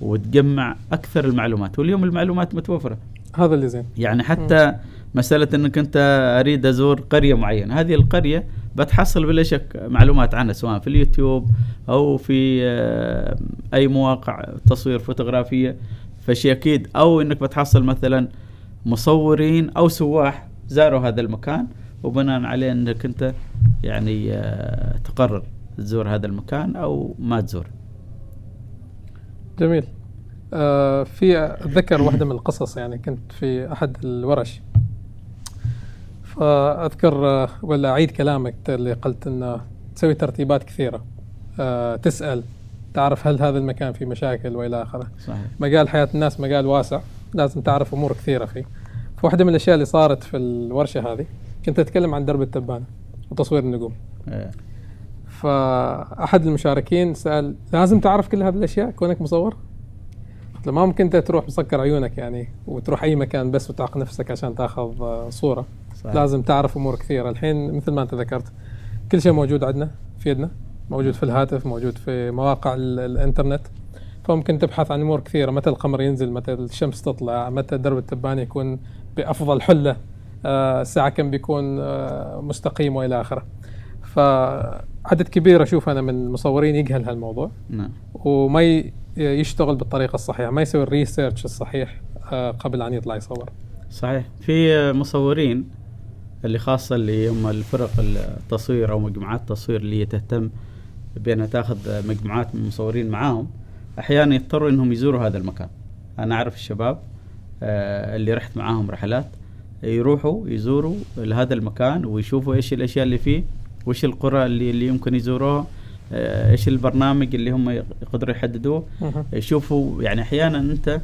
S2: وتجمع أكثر المعلومات واليوم المعلومات متوفرة.
S1: هذا اللي زين.
S2: يعني حتى م. مسألة إنك أنت أريد أزور قرية معينة هذه القرية بتحصل بلا شك معلومات عنها سواء في اليوتيوب أو في آه، أي مواقع تصوير فوتوغرافية. فشي أكيد أو إنك بتحصل مثلا مصورين أو سواح زاروا هذا المكان وبناء عليه إنك أنت يعني آه، تقرر تزور هذا المكان أو ما تزور.
S1: جميل. آه في أتذكر واحدة من القصص يعني كنت في أحد الورش. فاذكر آه، ولا أعيد كلامك اللي قلت انه تسوي ترتيبات كثيرة. أه تسأل تعرف هل هذا المكان فيه مشاكل وإلى آخره. صحيح. مجال حياة الناس مجال واسع لازم تعرف أمور كثيرة فيه. فواحدة من الأشياء اللي صارت في الورشة هذه كنت أتكلم عن درب التبانة وتصوير النجوم. إيه. فأحد المشاركين سأل لازم تعرف كل هذه الأشياء؟ كونك مصور؟ قلت له ما ممكن أنت تروح مسكر عيونك يعني وتروح أي مكان بس وتعق نفسك عشان تأخذ آه، صورة. صحيح. لازم تعرف أمور كثيرة. الحين مثل ما أنت ذكرت كل شيء موجود عندنا في يدنا موجود في الهاتف موجود في مواقع ال- الإنترنت. فممكن تبحث عن أمور كثيرة. متى القمر ينزل متى الشمس تطلع متى درب التبانه يكون بأفضل حلة آه، الساعة كم بيكون آه، مستقيم وإلى آخره. فعدد كبير أشوف أنا من المصورين يجهل هالموضوع.
S2: نعم.
S1: وما يشتغل بالطريقة الصحيحة ما يسوي الريسيرش الصحيح آه، قبل أن يطلع يصور.
S2: صحيح. في مصورين اللي خاصة اللي هم الفرق التصوير أو مجموعات التصوير اللي تهتم بأنها تاخذ مجموعات من المصورين معاهم أحيانا يضطروا أنهم يزوروا هذا المكان. أنا أعرف الشباب آه، اللي رحت معاهم رحلات يروحوا يزوروا لهذا المكان ويشوفوا إيش الأشياء اللي فيه وإيش القرى اللي, اللي يمكن يزوروها آه، إيش البرنامج اللي هم يقدروا يحددوه. يشوفوا يعني أحيانا أنت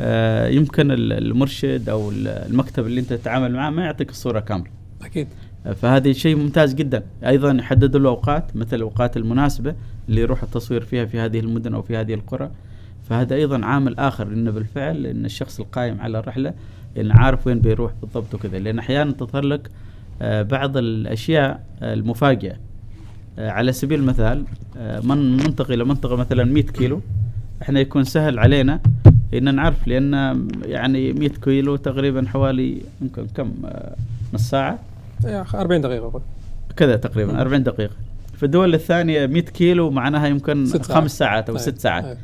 S2: آه، يمكن ال- المرشد أو ال- المكتب اللي أنت تتعامل معه ما يعطيك الصورة
S1: كاملة.
S2: أكيد. فهذا شيء ممتاز جدا. أيضا يحددوا له اوقات مثل الأوقات المناسبة اللي يروح التصوير فيها في هذه المدن أو في هذه القرى. فهذا أيضا عامل آخر انه بالفعل إن الشخص القائم على الرحلة انه عارف وين بيروح بالضبط وكذا. لأن أحيانا تظهر لك آه، بعض الأشياء آه، المفاجئة. آه، على سبيل المثال من منطقة إلى منطقة مثلا 100 كيلو إحنا يكون سهل علينا إن نعرف لأن يعني 100 كيلو تقريبا حوالي يمكن كم نص
S1: ساعة. 40 دقيقة أقول.
S2: كذا تقريبا
S1: مم.
S2: 40 دقيقة في الدول الثانية 100 كيلو معناها يمكن
S1: ست ساعات.
S2: خمس ساعات أو
S1: أي.
S2: ست ساعات
S1: أي.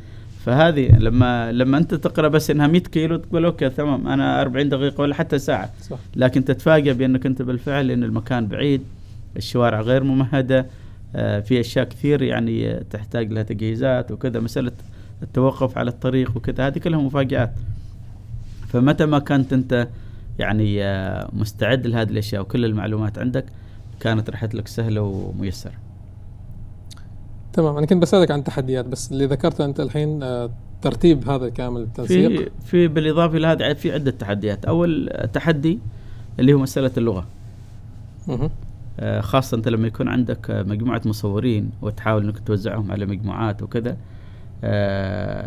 S2: فهذه لما لما أنت تقرأ بس إنها 100 كيلو تقول أوكي تمام أنا 40 دقيقة ولا حتى ساعة
S1: صح
S2: لكن تتفاجأ بأنك أنت بالفعل إن المكان بعيد الشوارع غير ممهدة آه، في أشياء كثير يعني تحتاج لها تجهيزات وكذا مسألة التوقف على الطريق وكذا هذه كلها مفاجآت فمتى ما كنت أنت يعني آه، مستعد لهذه الأشياء وكل المعلومات عندك. كانت رحلتك سهلة وميسرة.
S1: تمام. أنا كنت بسألك عن التحديات بس اللي ذكرته أنت الحين آه، ترتيب هذا كامل التنسيق.
S2: في في بالإضافة إلى هذا في عدة تحديات. أول تحدي اللي هو مسألة اللغة.
S1: مهم.
S2: آه، خاصة انت لما يكون عندك مجموعة مصورين وتحاول إنك توزعهم على مجموعات وكذا.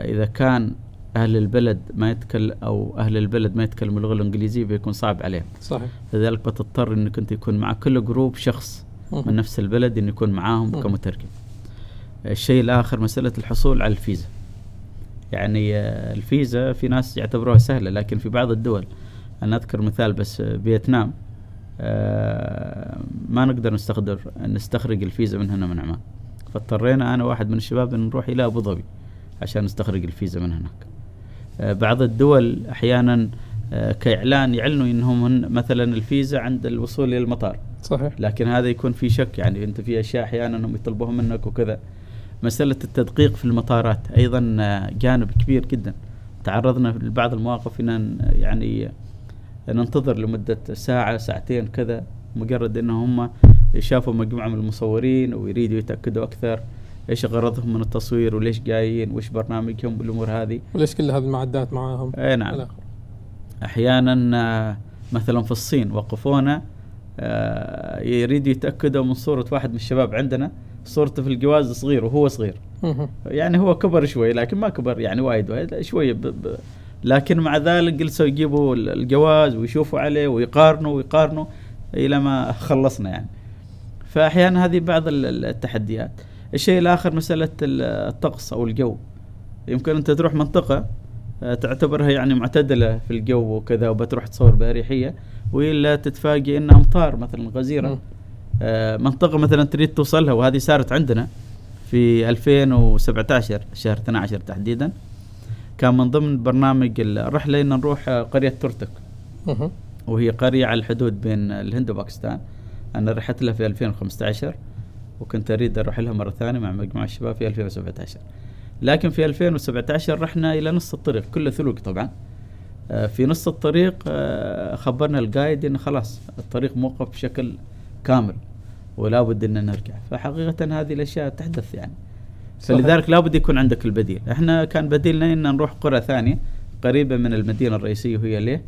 S2: إذا كان أهل البلد ما يتكلم أو أهل البلد ما يتكلموا اللغة الإنجليزية بيكون صعب عليهم.
S1: صحيح.
S2: لذلك بتضطر إنك أنت يكون مع كل جروب شخص. من نفس البلد انه يكون معاهم. كمترجم. الشيء الآخر مسألة الحصول على الفيزا. يعني آه، الفيزا في ناس يعتبروها سهلة لكن في بعض الدول أنا أذكر مثال بس آه، فيتنام آه، ما نقدر نستخدم نستخرج الفيزا من هنا من عمان. فاضطرينا أنا واحد من الشباب ان نروح إلى أبو ظبي عشان نستخرج الفيزا من هناك. بعض الدول أحيانا آه، كإعلان يعلنوا إنهم هن- مثلا الفيزا عند الوصول إلى المطار.
S1: صحيح.
S2: لكن هذا يكون في شك يعني أنت في أشياء أحيانا هم يطلبوها منك وكذا. مسألة التدقيق في المطارات أيضا آه، جانب كبير جدا. تعرضنا لبعض المواقف إن يعني ننتظر لمدة ساعة ساعتين كذا مجرد ان هم شافوا مجموعة من المصورين ويريدوا يتأكدوا أكثر. إيش غرضهم من التصوير وليش جايين وإيش برنامجهم بالامور هذه؟
S1: وليش كل هذه المعدات معاهم؟
S2: اي نعم. أحيانا آه، مثلا في الصين وقفونا آه، يريدوا يتأكدوا من صورة واحد من الشباب عندنا. صورته في الجواز صغير وهو صغير. يعني هو كبر شوي لكن ما كبر يعني وايد وايد لا، شوية ب ب لكن مع ذلك جلسوا يجيبوا ال- الجواز ويشوفوا عليه ويقارنوا ويقارنوا إلى ما خلصنا يعني. فاحيانا هذه بعض ال- ال- التحديات. الشيء الآخر مسألة ال- الطقس أو الجو. يمكن أنت تروح منطقة آه، تعتبرها يعني معتدلة في الجو وكذا وبتروح تصور بأريحية وإلا تتفاجئ انها أمطار مثلا
S1: غزيرة.
S2: آه، منطقة مثلا تريد توصلها وهذه صارت عندنا في 2017 شهر 12 تحديدا. كان من ضمن برنامج الرحلة إن نروح آه، قرية تورتك
S1: مهم.
S2: وهي قرية على الحدود بين الهند وباكستان. أنا رحت لها في 2015 وكنت أريد أروح لها مرة ثانية مع مجموعة الشباب في 2017 لكن في 2017 رحنا إلى نص الطريق كله ثلوج طبعا. آه، في نص الطريق آه، خبرنا القايد انه خلاص الطريق موقف بشكل كامل ولا بد إن نرجع. فحقيقة هذه الأشياء تحدث يعني. فلذلك لا بد يكون عندك البديل. إحنا كان بديلنا إن نروح قرى ثانية قريبة من المدينة الرئيسية وهي ليه؟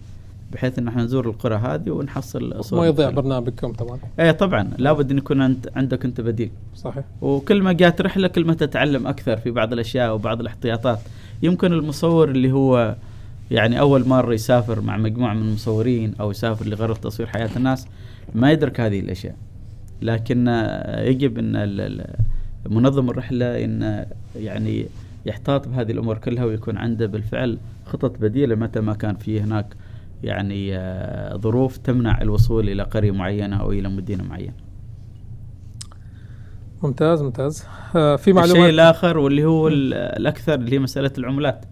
S2: بحيث إن إحنا نزور القرى هذه ونحصل صور
S1: ما يضيع. برنامجكم طبعا.
S2: إيه طبعا لابد إن يكون انت عندك أنت بديل.
S1: صحيح.
S2: وكل ما جات رحلة كل ما تتعلم أكثر في بعض الأشياء وبعض الاحتياطات. يمكن المصور اللي هو يعني أول مرة يسافر مع مجموعة من المصورين أو يسافر لغرض تصوير حياة الناس ما يدرك هذه الأشياء. لكن يجب إن منظم الرحلة إن يعني يحتاط بهذه الأمور كلها ويكون عنده بالفعل خطط بديلة متى ما كان في هناك يعني آه، ظروف تمنع الوصول إلى قرية معينة أو إلى مدينة معينة.
S1: ممتاز ممتاز. آه في
S2: الشيء
S1: معلومات
S2: الآخر واللي هو ال- الأكثر اللي هي مسألة العملات.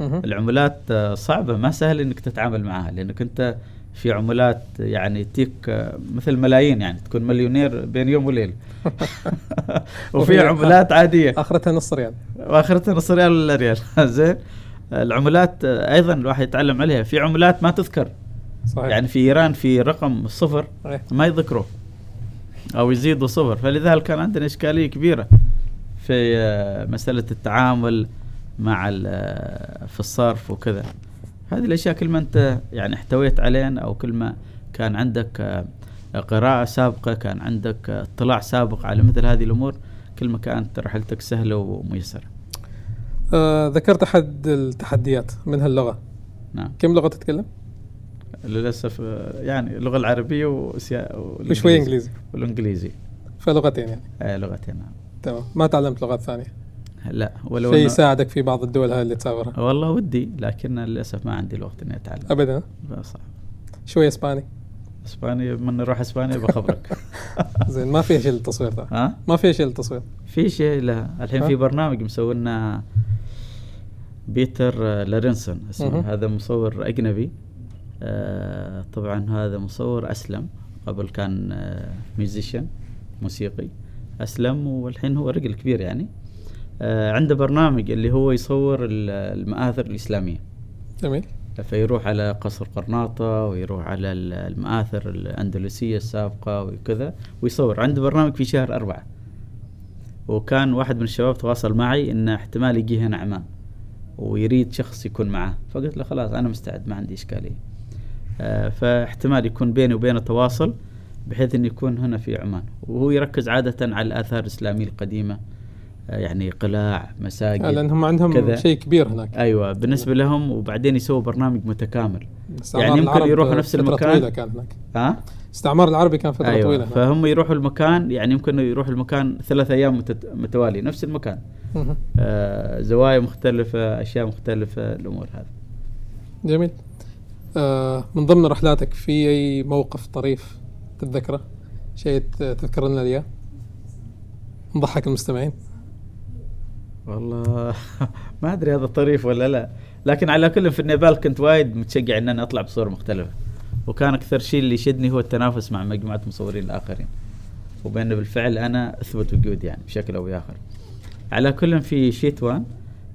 S2: العملات آه، صعبة ما سهل إنك تتعامل معها لأنك أنت في عملات يعني تيك آه، مثل ملايين يعني تكون مليونير بين يوم وليله وفي
S1: وفي-
S2: عملات عادية.
S1: آخرتها نص ريال.
S2: وآخرتها نص ريال ولا ريال زين. العملات أيضا الواحد يتعلم عليها. في عملات ما تذكر.
S1: صحيح.
S2: يعني في إيران في رقم صفر. ما يذكروه أو يزيدوا صفر. فلذلك كان عندنا إشكالية كبيرة في آه، مسألة التعامل مع آه، في الصرف وكذا. هذه الأشياء كل ما أنت يعني احتويت عليها أو كل ما كان عندك آه، قراءة سابقة كان عندك اطلاع سابق على مثل هذه الأمور كل ما كانت رحلتك سهلة وميسرة.
S1: آه ذكرت أحد التحديات منها اللغة
S2: نعم.
S1: كم لغة تتكلم؟
S2: للأسف آه، يعني اللغة العربية وسيا-
S1: وشوي إنجليزي.
S2: والإنجليزي.
S1: فلغتين يعني.
S2: آه لغتين نعم.
S1: تمام. ما تعلمت لغات ثانية؟
S2: لا ولو
S1: شيء يساعدك في بعض الدول هاي اللي تسافرها
S2: والله ودي لكن للأسف ما عندي الوقت إني أتعلم.
S1: ابدا؟
S2: صعب.
S1: شوي إسباني.
S2: اسبانيا من نروح إسبانيا بخبرك.
S1: زين ما فيها شيء للتصوير ده
S2: ها؟
S1: ما فيها شيء للتصوير.
S2: في شيء لا. الحين؟ في برنامج مسوي لنا بيتر لارنسون اسمه. هذا مصور أجنبي. آه طبعا هذا مصور أسلم. قبل كان آه ميوزيشن موسيقي. أسلم والحين هو رجل كبير يعني. آه عنده برنامج اللي هو يصور ال- المآثر الإسلامية.
S1: جميل.
S2: فيروح على قصر قرناطة ويروح على ال- المآثر الأندلسية السابقة وكذا ويصور. عنده برنامج في شهر أربعة. وكان واحد من الشباب تواصل معي إنه احتمال يجي هنا عمان. ويريد شخص يكون معاه فقلت له خلاص أنا مستعد ما عندي إشكالية. آه، فاحتمال يكون بيني وبينه تواصل بحيث إنه يكون هنا في عمان. وهو يركز عادة على الآثار الإسلامية القديمة آه، يعني قلاع مساجد
S1: آه لأنهم عندهم
S2: كذا.
S1: شيء كبير هناك.
S2: أيوه بالنسبة لهم وبعدين يسووا برنامج متكامل. يعني يمكن يروحوا نفس المكان.
S1: كان هناك.
S2: ها؟
S1: استعمار العربي كان
S2: فترة
S1: أيوه. طويلة.
S2: فهم يروحوا المكان يعني يمكن يروحوا المكان ثلاث أيام متت- متوالي نفس المكان. آه زوايا مختلفة أشياء مختلفة الأمور هذه.
S1: جميل. آه من ضمن رحلاتك في أي موقف طريف تتذكره؟ شيء تذكر لنا إياه؟ نضحك المستمعين.
S2: والله ما أدري هذا طريف ولا لا. لكن على كل في النيبال كنت وايد متشجع إن أنا أطلع بصور مختلفة. وكان أكثر شيء اللي يشدني هو التنافس مع مجموعة مصورين الآخرين. وبأن بالفعل أنا أثبت وجودي يعني بشكل أو بآخر. على كل في شيتوان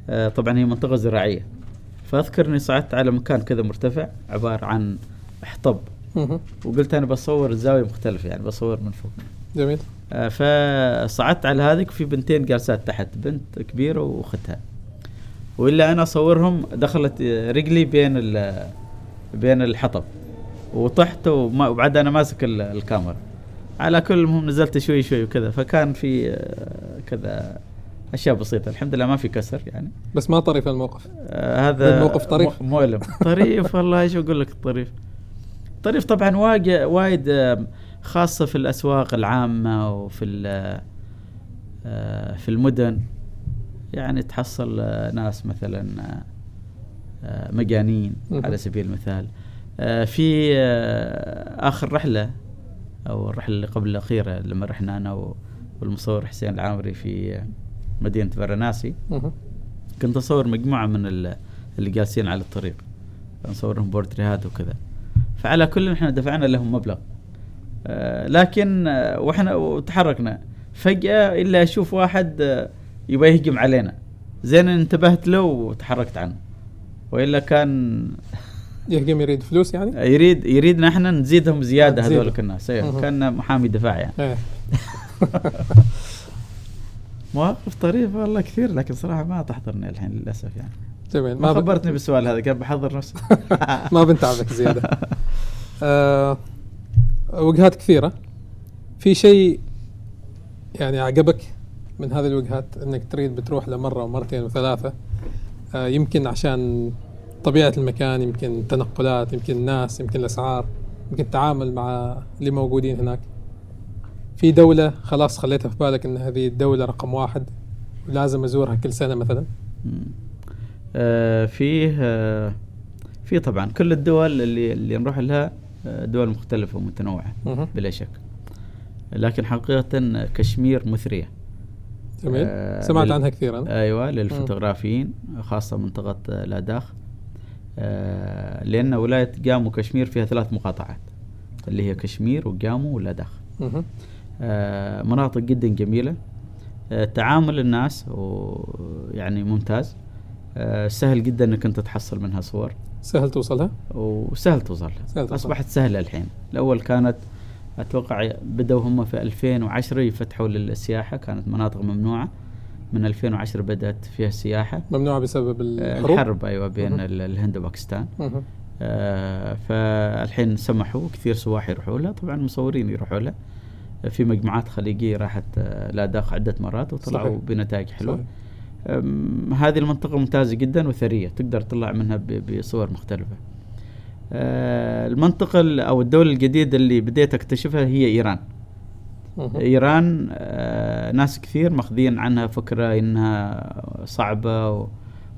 S2: آه طبعا هي منطقة زراعية. فأذكر إني صعدت على مكان كذا مرتفع عبارة عن حطب. وقلت أنا بصور الزاويه مختلفة يعني بصور من فوق.
S1: جميل.
S2: آه، فصعدت على هذيك وفي بنتين جالسات تحت بنت كبيرة وأختها. وإلا أنا أصورهم دخلت رجلي بين بين الحطب. وطحت وما وبعد أنا ماسك ال- الكاميرا. على كل المهم نزلت شوي شوي وكذا فكان في آه، كذا أشياء بسيطة. الحمد لله ما في كسر يعني.
S1: بس ما طريف الموقف.
S2: آه هذا
S1: الموقف طريف؟
S2: مؤلم. طريف والله إيش أقول لك طريف؟ طريف طبعا وايد آه، خاصة في الأسواق العامة وفي آه، في المدن. يعني تحصل ناس مثلا مجانين. على سبيل المثال. في آه، آخر رحلة أو الرحلة اللي قبل الأخيرة لما رحنا أنا و- والمصور حسين العامري في آه، مدينة فارناسي.
S1: مهم.
S2: كنت أصور مجموعة من ال- اللي جالسين على الطريق. نصورهم بورتريهات وكذا. فعلى كل إحنا دفعنا لهم مبلغ. آه لكن آه وإحنا وتحركنا. فجأة إلا أشوف واحد آه يبغى يهجم علينا. زين انتبهت له وتحركت عنه. وإلا كان
S1: يهجم يريد فلوس يعني؟
S2: يريد يريدنا إحنا نزيدهم
S1: زيادة.
S2: هذول الناس
S1: مهم.
S2: كان محامي دفاع يعني.
S1: إيه.
S2: مواقف طريفة والله كثير لكن صراحة ما تحضرني الحين للأسف يعني.
S1: جميل.
S2: ما
S1: ب-
S2: خبرتني بالسؤال هذا كان بحضر نفسي.
S1: ما بنتعبك زيادة. آه وجهات كثيرة. في شيء يعني عجبك من هذه الوجهات؟ إنك تريد بتروح لمرة ومرتين وثلاثة. آه يمكن عشان طبيعة المكان يمكن التنقلات يمكن الناس يمكن الأسعار يمكن التعامل مع اللي موجودين هناك. في دولة خلاص خليتها في بالك إن هذه الدولة رقم واحد ولازم أزورها كل سنة مثلا.
S2: آه فيه آه في طبعا كل الدول اللي اللي نروح لها آه، دول مختلفة ومتنوعة. بلا شك. لكن حقيقة كشمير مثرية.
S1: جميل.
S2: آه،
S1: سمعت عنها كثير أنا
S2: أيوه للفوتوغرافيين خاصة منطقة لاداخ لأن ولاية جامو كشمير فيها ثلاث مقاطعات اللي هي كشمير وجامو ولاداخ
S1: مهم.
S2: آه، مناطق جدا جميلة. آه، تعامل الناس يعني ممتاز. آه، سهل جدا إنك أنت تحصل منها صور.
S1: سهل توصلها؟
S2: وسهل توصل
S1: سهل توصل.
S2: أصبحت سهلة الحين. الأول كانت أتوقع بدأوا هم في 2010 يفتحوا للسياحة كانت مناطق ممنوعة. من 2010 بدأت فيها السياحة.
S1: ممنوعه بسبب
S2: آه،
S1: الحروب؟
S2: الحرب أيوه بين الهند وباكستان. آه، فالحين سمحوا كثير سواح يروحوا لها. طبعا مصورين يروحوا لها. في مجموعات خليجية راحت آه، لاداخ عدة مرات وطلعوا
S1: صحيح.
S2: بنتائج حلوة.
S1: صحيح.
S2: هذه المنطقة ممتازة جدا وثرية. تقدر تطلع منها بصور مختلفة. آه، المنطقة ال- أو الدولة الجديدة اللي بديت أكتشفها هي إيران.
S1: مهم.
S2: إيران آه، ناس كثير ماخذين عنها فكرة إنها صعبة و-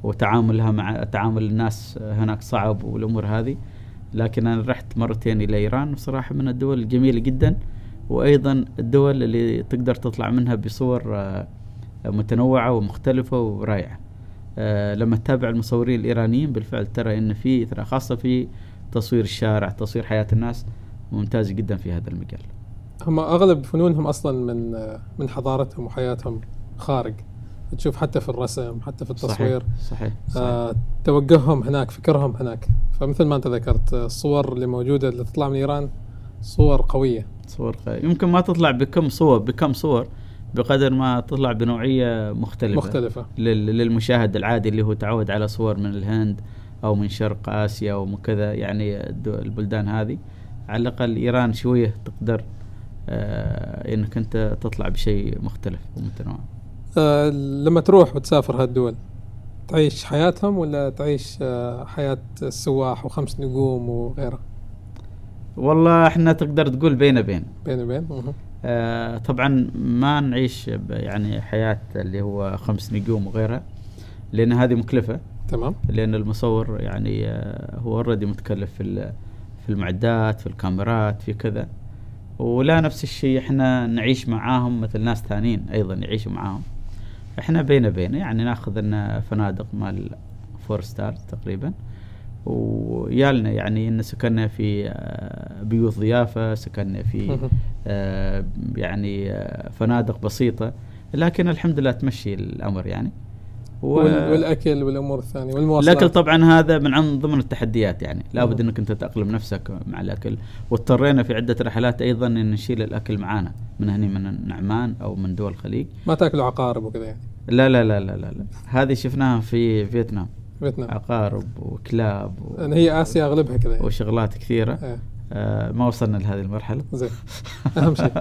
S2: وتعاملها مع تعامل الناس هناك صعب والأمور هذه. لكن أنا رحت مرتين إلى إيران وصراحة من الدول الجميلة جدا. وأيضا الدول اللي تقدر تطلع منها بصور آه، متنوعة ومختلفة ورائعة. آه، لما تتابع المصورين الإيرانيين بالفعل ترى إن في خاصة في تصوير الشارع تصوير حياة الناس ممتاز جدا في هذا المجال.
S1: هم أغلب فنونهم أصلا من من حضارتهم وحياتهم خارج. تشوف حتى في الرسم حتى في التصوير.
S2: صحيح صحيح, صحيح.
S1: آه توجههم هناك فكرهم هناك. فمثل ما أنت ذكرت آه، الصور اللي موجودة اللي تطلع من إيران صور قوية.
S2: صور خ- يمكن ما تطلع بكم صور بكم صور بقدر ما تطلع مختلفة.
S1: مختلفة.
S2: لل- للمشاهد العادي اللي هو تعود على صور من الهند أو من شرق آسيا أو من كذا يعني البلدان هذه. على الأقل إيران شوية تقدر آه إنك أنت تطلع بشيء مختلف ومتنوع.
S1: آه لما تروح وتسافر هالدول تعيش حياتهم ولا تعيش آه حياة السواح وخمس نجوم وغيره
S2: والله إحنا تقدر تقول بين بين
S1: بين وبين مهم.
S2: آه طبعا ما نعيش يعني حياة اللي هو خمس نجوم وغيرها لأن هذه مكلفة.
S1: تمام.
S2: لأن المصور يعني آه، هو اوريدي متكلف في في المعدات في الكاميرات في كذا. ولا نفس الشيء إحنا نعيش معاهم مثل ناس ثانيين أيضا يعيشوا معاهم. إحنا بين بين يعني ناخذ لنا فنادق مال فور ستار تقريبا. ويالنا يعني إن سكننا في آه، بيوت ضيافة سكننا في. آه، يعني آه، فنادق بسيطة. لكن الحمد لله تمشي الأمر يعني.
S1: والأكل والأمور الثانية والمواصلات.
S2: الأكل طبعا هذا من عن ضمن التحديات يعني. لابد. أنك أنت تاقلم نفسك مع الأكل. واضطرينا في عدة رحلات أيضا إن نشيل الأكل معانا. من هني من نعمان أو من دول الخليج.
S1: ما تأكلوا عقارب وكذا يعني.
S2: لا لا لا لا لا, لا. هذه شفناها في فيتنام.
S1: فيتنام.
S2: عقارب وكلاب و...
S1: لأن هي آسيا أغلبها كذا يعني.
S2: وشغلات كثيرة.
S1: إيه.
S2: آه ما وصلنا لهذه المرحلة.
S1: زين. أهم شيء.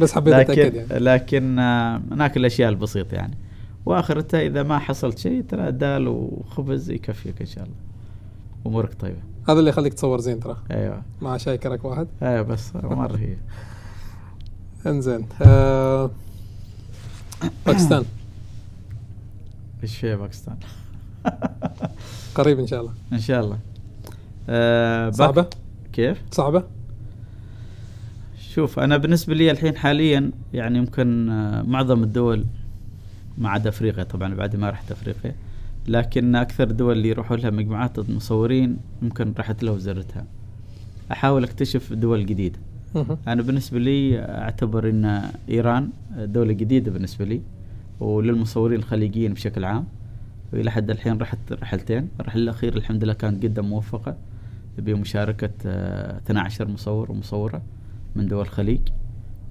S1: بس حبيت
S2: أتأكد
S1: يعني.
S2: لكن آه ناكل الأشياء البسيطة يعني. واخرتها إذا ما حصلت شيء ترى دال وخبز يكفيك إن شاء الله. أمورك طيبة.
S1: هذا اللي يخليك تصور زين ترى.
S2: أيوه.
S1: مع شاي كرك واحد.
S2: أيوه بس مرة هي.
S1: انزين آه باكستان.
S2: إيش فيها باكستان؟
S1: قريب إن شاء الله.
S2: إن شاء الله. آه
S1: صعبة؟
S2: كيف؟
S1: صعبة؟
S2: شوف أنا بالنسبة لي الحين حاليا يعني يمكن آه معظم الدول ما عدا أفريقيا طبعا بعد ما رحت أفريقيا. لكن أكثر الدول اللي يروحوا لها مجموعات المصورين يمكن رحت لها وزرتها. أحاول أكتشف دول
S1: جديدة.
S2: أنا بالنسبة لي أعتبر إن إيران دولة جديدة بالنسبة لي وللمصورين الخليجيين بشكل عام. وإلى حد الحين رحت رحلتين. الرحلة الأخيرة الحمد لله كانت جدا موفقة بمشاركة آه، 12 مصور ومصورة من دول الخليج. آه،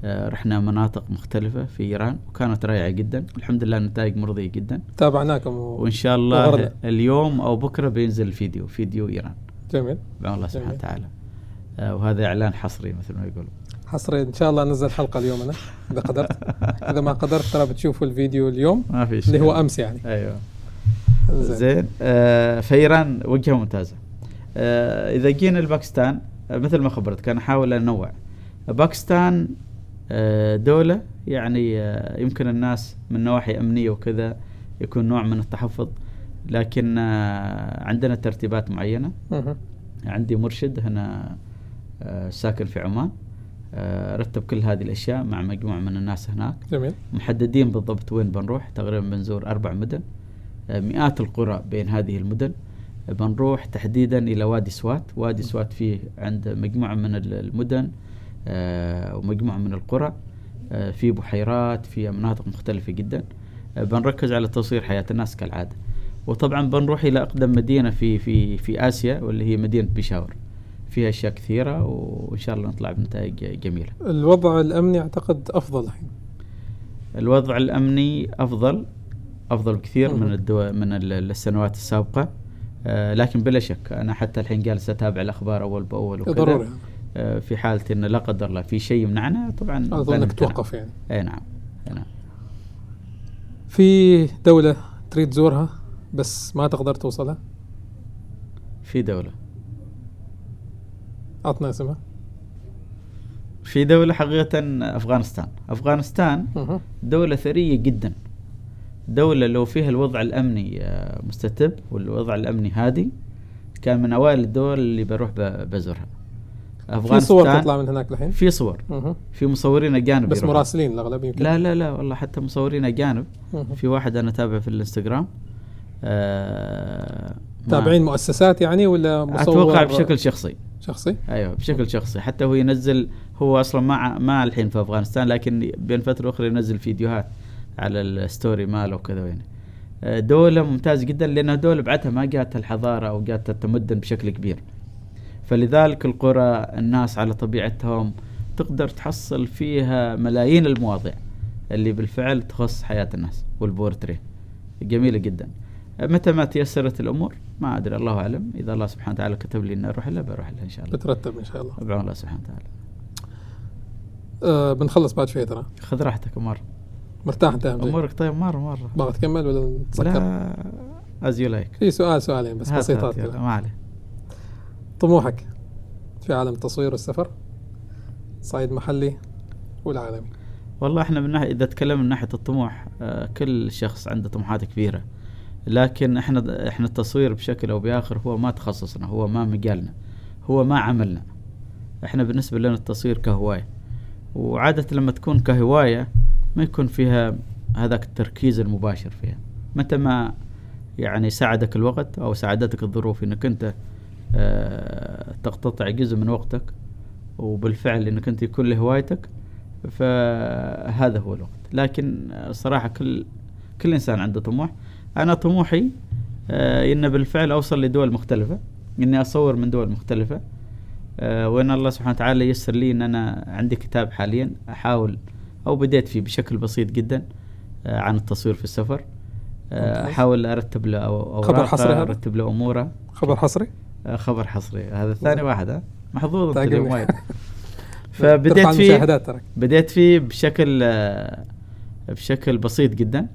S2: رحنا مناطق مختلفة في إيران وكانت رائعة جدا. الحمد لله النتائج مرضية جدا.
S1: تابعناكم و...
S2: وإن شاء الله
S1: وغردة.
S2: اليوم أو بكرة بينزل الفيديو فيديو إيران.
S1: جميل.
S2: بعون الله سبحانه. وتعالى. آه، وهذا إعلان حصري مثل ما يقولوا
S1: حصري. إن شاء الله انزل حلقة اليوم أنا إذا قدرت. إذا ما قدرت ترى بتشوفوا الفيديو اليوم
S2: ما في
S1: اللي هو أمس يعني.
S2: أيوه.
S1: انزين
S2: زين. آه فإيران وجهة ممتازة. آه إذا جينا لباكستان آه مثل ما خبرتك أنا أحاول أنوع. باكستان آه، دولة يعني آه، يمكن الناس من نواحي أمنية وكذا يكون نوع من التحفظ لكن آه، عندنا ترتيبات معينة. عندي مرشد هنا آه، ساكن في عمان. آه، رتب كل هذه الأشياء مع مجموعة من الناس هناك.
S1: جميل.
S2: محددين بالضبط وين بنروح. تقريبا بنزور أربع مدن. آه، مئات القرى بين هذه المدن. آه، بنروح تحديدا إلى وادي سوات. وادي سوات فيه عند مجموعة من ال- المدن. آه، ومجموعة من القرى آه، في بحيرات في مناطق مختلفة جدا. آه، بنركز على تصوير حياة الناس كالعادة. وطبعا بنروح إلى أقدم مدينة في في في آسيا واللي هي مدينة بيشاور. فيها أشياء كثيرة وإن شاء الله نطلع بنتائج جميلة.
S1: الوضع الأمني أعتقد أفضل الحين.
S2: الوضع الأمني أفضل أفضل بكثير. من الدو... من ال- السنوات السابقة. آه لكن بلا شك أنا حتى الحين جالس أتابع الأخبار أول بأول وكذا.
S1: ضروري
S2: آه في حالة ان لا قدر الله في شيء يمنعنا طبعا بنمتنع.
S1: توقف يعني.
S2: إي نعم إي نعم.
S1: في دولة تريد تزورها بس ما تقدر توصلها؟
S2: في دولة.
S1: عطنا اسمها.
S2: في دولة حقيقة أفغانستان. أفغانستان
S1: مهم.
S2: دولة ثرية جدا. دولة لو فيها الوضع الأمني آه، مستتب والوضع الأمني هادي كان من أوائل الدول اللي بروح ب- بزورها
S1: في صور تطلع من هناك الحين؟
S2: في صور.
S1: مهم.
S2: في مصورين أجانب
S1: بس
S2: يروحون.
S1: مراسلين الاغلب يمكن.
S2: لا لا لا والله حتى مصورين
S1: أجانب.
S2: في واحد أنا اتابعه في الإنستغرام. آه
S1: تابعين مؤسسات يعني ولا مصور؟
S2: أتوقع بشكل شخصي.
S1: شخصي؟
S2: أيوه بشكل شخصي. حتى هو ينزل هو أصلا ما ما الحين في أفغانستان لكن بين فترة وأخرى ينزل فيديوهات على ال story ماله وكذا يعني. آه، دولة ممتازة جدا لأنها دولة بعدها ما جاتها الحضارة أو جاتها التمدن بشكل كبير. فلذلك القرى الناس على طبيعتهم تقدر تحصل فيها ملايين المواضيع اللي بالفعل تخص حياة الناس والبورتري. جميلة جدا. متى ما تيسرت الأمور؟ ما أدري الله أعلم. إذا الله سبحانه وتعالى كتب لي أن أروح لها بروح لها إن شاء الله.
S1: بترتب إن شاء الله.
S2: بعون الله سبحانه وتعالى.
S1: آه بنخلص بعد شوي ترى.
S2: خذ راحتك مرة
S1: مرتاح شيء.
S2: أمورك طيب مرة مرة
S1: باغي تكمل ولا نسكر؟
S2: لا as you like
S1: في سؤال سؤالين بس بسيطات
S2: ما عليه
S1: طموحك في عالم التصوير والسفر صعيد محلي والعالمي.
S2: والله إحنا من ناحية إذا تكلمنا من ناحية الطموح آه كل شخص عنده طموحات كبيرة. لكن إحنا إحنا التصوير بشكل أو بآخر هو ما تخصصنا هو ما مجالنا هو ما عملنا. إحنا بالنسبة لنا التصوير كهواية. وعادة لما تكون كهواية ما يكون فيها هذاك التركيز المباشر فيها. متى ما يعني ساعدك الوقت أو ساعدتك الظروف إنك أنت تقتطع جزء من وقتك وبالفعل إنك أنت يكون لهوايتك فهذا هو الوقت. لكن صراحة كل كل إنسان عنده طموح. أنا طموحي آه إن بالفعل أوصل لدول مختلفة إني أصور من دول مختلفة آه وإن الله سبحانه وتعالى ييسر لي إن أنا عندي كتاب حاليا أحاول أو بديت فيه بشكل بسيط جدا آه عن التصوير في السفر. آه. أحاول أرتب له أوراقه
S1: هذا؟
S2: أرتب له أموره.
S1: خبر حصري؟
S2: آه خبر حصري. هذا الثاني واحد ها؟ محظوظ
S1: أنت.
S2: اليوم وايد. فبديت فيه بديت فيه بشكل آه، بشكل بسيط جدا.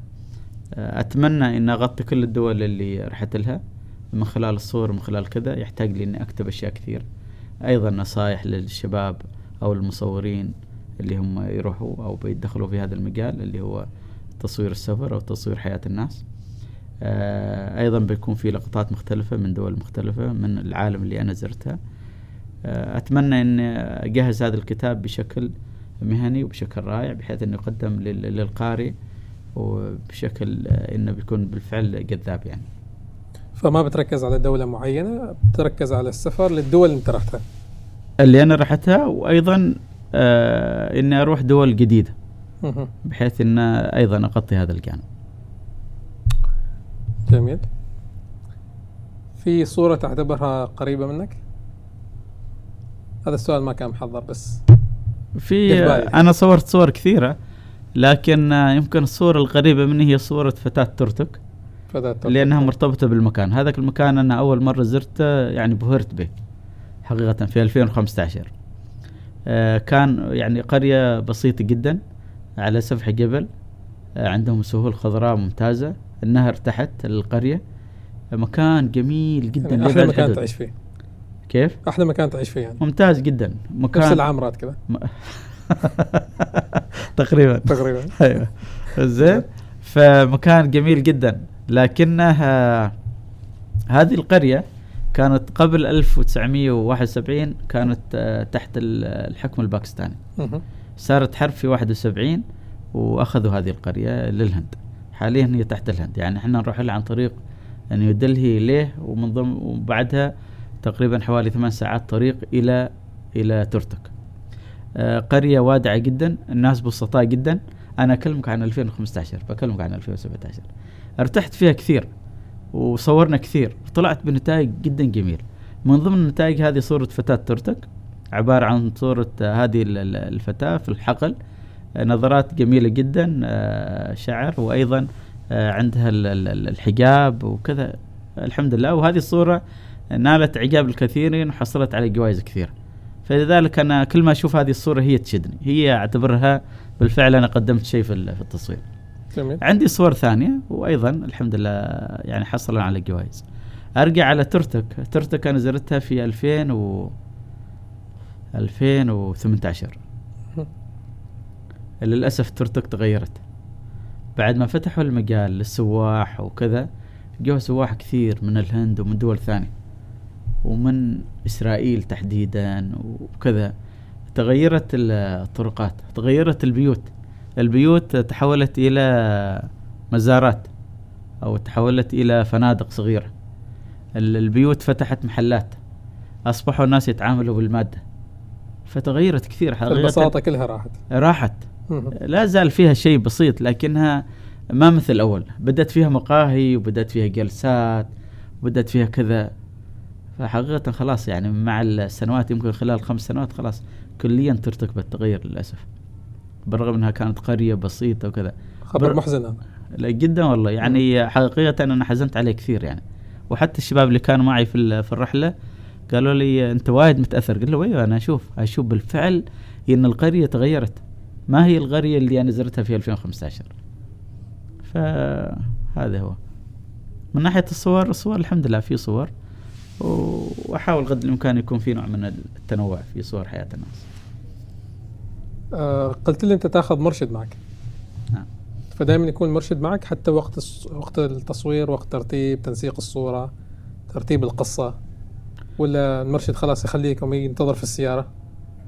S2: آه، أتمنى ان أغطي كل الدول اللي رحت لها من خلال الصور من خلال كذا. يحتاج لي إني أكتب أشياء كثير. أيضا نصائح للشباب أو المصورين اللي هم يروحوا أو بيدخلوا في هذا المجال اللي هو تصوير السفر أو تصوير حياة الناس. آه، أيضا بيكون في لقطات مختلفة من دول مختلفة من العالم اللي أنا زرتها آه، أتمنى إن أجهز هذا الكتاب بشكل مهني وبشكل رائع بحيث إنه يقدم لل- للقارئ وبشكل آه، إنه بيكون بالفعل جذاب يعني.
S1: فما بتركز على دولة معينة بتركز على السفر للدول اللي انت رحتها؟
S2: اللي أنا رحتها وأيضا آه إني أروح دول جديدة
S1: مهم.
S2: بحيث ان أيضا أغطي هذا الجانب.
S1: جميل. في صورة تعتبرها قريبة منك؟ هذا السؤال ما كان محضر بس.
S2: في أنا صورت صور كثيرة لكن يمكن الصورة القريبة مني هي صورة فتاة ترتك.
S1: فذا
S2: لأنها مرتبطة بالمكان. هذاك المكان أنا أول مرة زرته يعني بهرت به حقيقة في 2015 آه كان يعني قرية بسيطة جدا على سفح جبل. عندهم سهول خضراء ممتازة. النهر تحت القرية آه مكان جميل جدا
S1: يعني أحلى مكان. تعيش فيه.
S2: كيف؟
S1: أحلى مكان تعيش فيه يعني.
S2: ممتاز جدا.
S1: نفس
S2: مكان
S1: العمرات كذا.
S2: م- تقريبا.
S1: تقريبا.
S2: أيوه. زين. فمكان جميل جدا. لكنه آه، هذه القرية كانت قبل 1971 كانت آه، تحت ال- الحكم الباكستاني. صارت حرب في 71 وأخذوا هذه القرية للهند. حاليا هي تحت الهند. يعني إحنا نروح لها عن طريق نيودلهي ليه ومن ضمن وبعدها تقريبا حوالي ثمان ساعات طريق إلى إلى ترتك. آه، قرية وادعة جدا الناس بسطاء جدا. أنا أكلمك عن 2015 بكلمك عن 2017 ارتحت فيها كثير وصورنا كثير. وطلعت بنتائج جدا جميل. من ضمن النتائج هذه صورة فتاة ترتك عبارة عن صورة هذه ال- ال- الفتاة في الحقل. نظرات جميلة جدا آه، شعر وأيضا آه، عندها ال- ال- ال- الحجاب وكذا. الحمد لله. وهذه الصورة نالت إعجاب الكثيرين وحصلت على جوائز كثيرة. فلذلك أنا كل ما أشوف هذه الصورة هي تشدني. هي أعتبرها بالفعل أنا قدمت شيء في ال- في التصوير.
S1: جميل.
S2: عندي صور ثانية وأيضا الحمد لله يعني حصلنا على جوائز. أرجع على ترتك. ترتك أنا زرتها في 2000 و 2018
S1: مهم.
S2: للأسف ترتك تغيرت. بعد ما فتحوا المجال للسواح وكذا جو سواح كثير من الهند ومن دول ثانية. ومن إسرائيل تحديدا وكذا. تغيرت ال- الطرقات تغيرت البيوت. البيوت تحولت إلى مزارات أو تحولت إلى فنادق صغيرة. ال- البيوت فتحت محلات. أصبحوا الناس يتعاملوا بالمادة. فتغيرت كثير حقيقة.
S1: البساطة كلها راحت.
S2: راحت. لا زال فيها شيء بسيط لكنها ما مثل الأول بدأت فيها مقاهي وبدأت فيها جلسات وبدأت فيها كذا. فحقيقة خلاص يعني مع السنوات يمكن خلال خمس سنوات خلاص كليا ترتكب التغير للأسف. بالرغم أنها كانت قرية بسيطة وكذا.
S1: خبر
S2: بر-
S1: محزن
S2: لا جدا والله. يعني حقيقة أنا حزنت عليه كثير يعني. وحتى الشباب اللي كانوا معي في في الرحلة قالوا لي أنت وايد متأثر. قلت له أيوه أنا أشوف أشوف بالفعل إن القرية تغيرت. ما هي القرية اللي أنا زرتها في 2015 فهذا هو من ناحية الصور الصور الحمد لله في صور وأحاول قدر الإمكان يكون في نوع من التنوع في صور حياة الناس
S1: آه قلت لي أنت تاخذ مرشد معك
S2: نعم.
S1: فدائما يكون مرشد معك حتى وقت. وقت التصوير وقت ترتيب تنسيق الصورة ترتيب القصة ولا المرشد خلاص يخليكم ينتظر في السيارة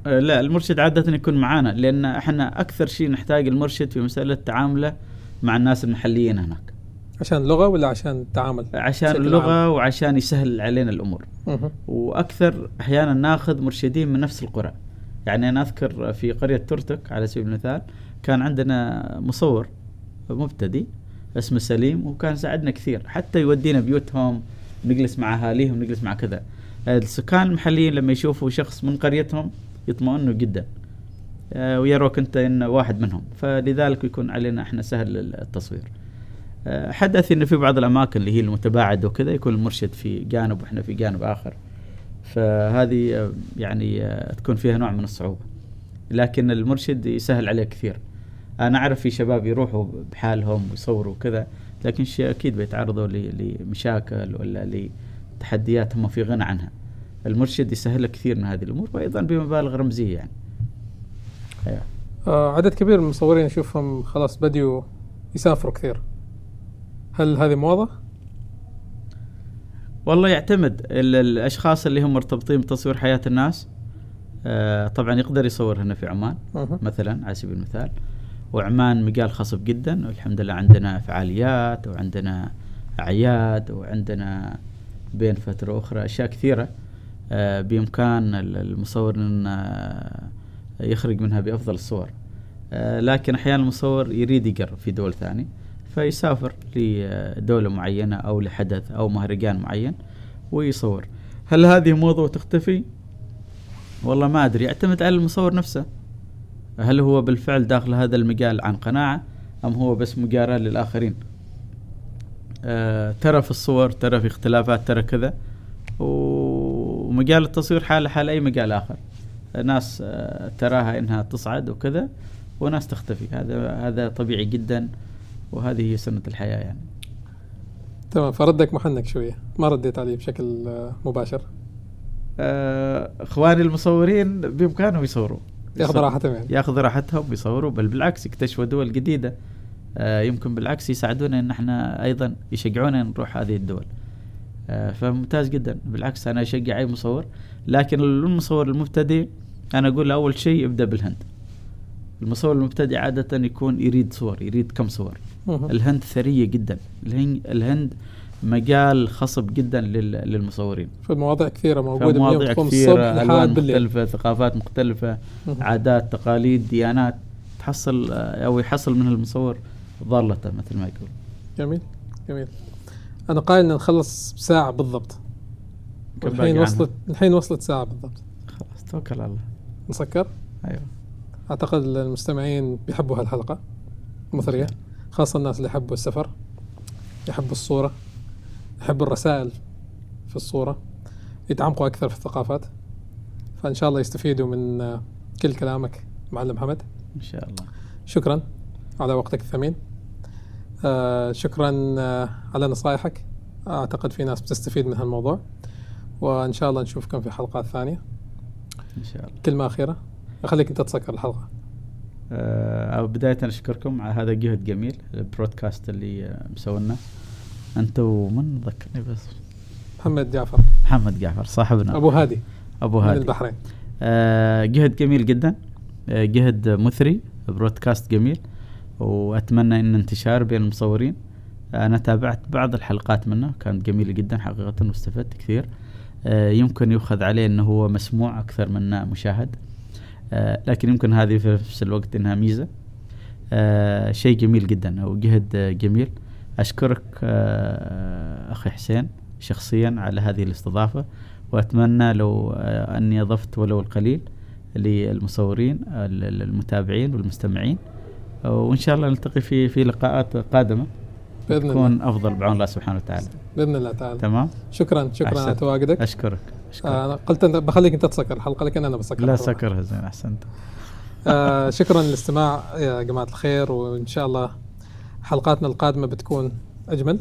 S2: لا المرشد عادة يكون معانا لأن إحنا أكثر شيء نحتاج المرشد في مسألة تعامله مع الناس المحليين هناك.
S1: عشان لغة ولا عشان تعامل؟
S2: عشان اللغة وعشان يسهل علينا الأمور.
S1: مهم.
S2: وأكثر أحيانا ناخذ مرشدين من نفس القرى. يعني أنا أذكر في قرية ترتك على سبيل المثال كان عندنا مصور مبتدئ اسمه سليم وكان ساعدنا كثير حتى يودينا بيوتهم نجلس مع أهاليهم نجلس مع كذا. السكان المحليين لما يشوفوا شخص من قريتهم يطمئنوا جدا. آه، ويروك أنت إن واحد منهم. فلذلك يكون علينا إحنا سهل التصوير. آه، حدث إن في بعض الأماكن اللي هي المتباعدة وكذا يكون المرشد في جانب وإحنا في جانب آخر. فهذه آه، يعني تكون فيها نوع من الصعوبة. لكن المرشد يسهل عليه كثير. أنا أعرف في شباب يروحوا بحالهم ويصوروا كذا لكن شيء أكيد بيتعرضوا لمشاكل ولا لتحديات هم في غنى عنها. المرشد يسهل لك كثير من هذه الأمور وأيضا بمبالغ رمزية يعني أيوة.
S1: آه عدد كبير من المصورين نشوفهم خلاص بديوا يسافروا كثير هل هذه موضة؟
S2: والله يعتمد ال- الأشخاص اللي هم مرتبطين بتصوير حياة الناس آه، طبعا يقدر يصور هنا في عمان
S1: مهم.
S2: مثلا على سبيل المثال وعمان مجال خصب جدا والحمد لله عندنا فعاليات وعندنا أعياد وعندنا بين فترة وأخرى أشياء كثيرة آه، بإمكان ال- المصور إن آه، يخرج منها بأفضل الصور. آه، لكن أحيانا المصور يريد يقرب في دول ثانية فيسافر لدولة معينة أو لحدث أو مهرجان معين ويصور. هل هذه موضه وتختفي والله ما أدري. يعتمد على المصور نفسه. هل هو بالفعل داخل هذا المجال عن قناعة أم هو بس مجاراه للآخرين؟ آه ترى في الصور ترى في اختلافات ترى كذا. ومجال التصوير حال حال أي مجال آخر. ناس آه تراها إنها تصعد وكذا وناس تختفي. هذا هذا طبيعي جدا وهذه هي سنة الحياة يعني.
S1: تمام. فردك محنك شوية. ما رديت عليه بشكل آه، مباشر؟
S2: آه، إخواني المصورين بإمكانهم يصوروا.
S1: ياخذ راحتهم يعني.
S2: ياخذ راحتهم ويصوروا بل بالعكس يكتشفوا دول جديدة. يمكن بالعكس يساعدونا إن إحنا أيضا يشجعونا نروح هذه الدول. فممتاز جدا. بالعكس أنا أشجع أي مصور. لكن المصور المبتدئ أنا أقول له أول شيء ابدأ بالهند. المصور المبتدئ عادة يكون يريد صور يريد كم صور. الهند ثرية جدا. الهن- الهند مجال خصب جدا لل- للمصورين.
S1: في مواضيع كثيرة. موجوده
S2: مواضيع
S1: لحد بالليل.
S2: مختلفة ثقافات مختلفة
S1: مهم.
S2: عادات تقاليد ديانات. تحصل آه، أو يحصل من المصور ضالته مثل ما يقول.
S1: جميل جميل. أنا قايل ان نخلص بساعة بالضبط. الحين وصلت الحين وصلت ساعة بالضبط.
S2: خلاص توكل على الله.
S1: نسكر
S2: أيوه.
S1: أعتقد المستمعين بيحبوا هالحلقة. مثريه خاصة الناس اللي يحبوا السفر يحبوا الصورة يحبوا الرسائل في الصورة يتعمقوا أكثر في الثقافات. فإن شاء الله يستفيدوا من كل كلامك معلم محمد
S2: إن شاء الله.
S1: شكرا على وقتك الثمين. آه شكرا آه على نصائحك أعتقد في ناس بتستفيد من هالموضوع. وإن شاء الله نشوفكم في حلقات ثانية.
S2: إن شاء الله.
S1: كلمة أخيرة. أخليك أنت تسكر
S2: الحلقة. أو بداية أشكركم على هذا جهد جميل البرودكاست اللي آه، مسويناه أنت ومن ذكرني بس.
S1: محمد جعفر.
S2: محمد جعفر صاحبنا.
S1: أبو هادي. من
S2: هادي.
S1: البحرين.
S2: آه، جهد جميل جدا. آه، جهد مثري برودكاست جميل. وأتمنى إن انتشار بين المصورين. أنا تابعت بعض الحلقات منه كانت جميله جدا حقيقة واستفدت كثير. آه، يمكن يؤخذ عليه إنه هو مسموع أكثر من مشاهد. آه، لكن يمكن هذه في نفس الوقت إنها ميزة. آه، شيء جميل جدا وجهد آه، جميل. أشكرك أخي حسين شخصيا على هذه الاستضافة وأتمنى لو أني أضفت ولو القليل للمصورين ال- المتابعين والمستمعين. وإن شاء الله نلتقي في في لقاءات قادمة.
S1: بإذن الله.
S2: تكون أفضل بعون الله سبحانه وتعالى.
S1: بإذن الله تعالى.
S2: تمام؟
S1: شكرا شكرا على. تواجدك.
S2: اشكرك أشكرك.
S1: آه، قلت بخليك أنت تسكر. الحلقة لكن أنا بسكر.
S2: لا. سكرها زين أحسنت.
S1: آه شكرا للاستماع يا جماعة الخير وإن شاء الله حلقاتنا القادمة بتكون أجمل.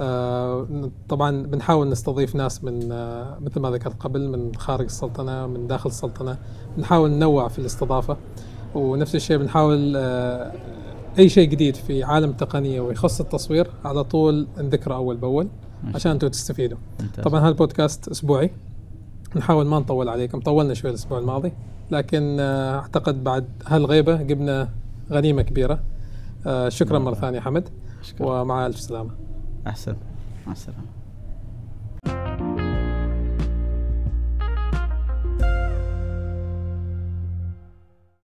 S1: آه طبعا بنحاول نستضيف ناس من آه مثل ما ذكرت قبل من خارج السلطنة من داخل السلطنة. بنحاول ننوع في الاستضافة. ونفس الشيء بنحاول آه أي شيء جديد في عالم التقنية ويخص التصوير على طول نذكره
S2: ما شاء
S1: عشان أنتم تستفيدوا. طبعا هالبودكاست أسبوعي. نحاول ما نطول عليكم طولنا شوي الأسبوع الماضي لكن آه، أعتقد بعد هالغيبة جبنا غنيمة كبيرة. آه، شكرا مرة ثانية حمد. ومع ألف سلامة.
S2: أحسن. مع السلامة.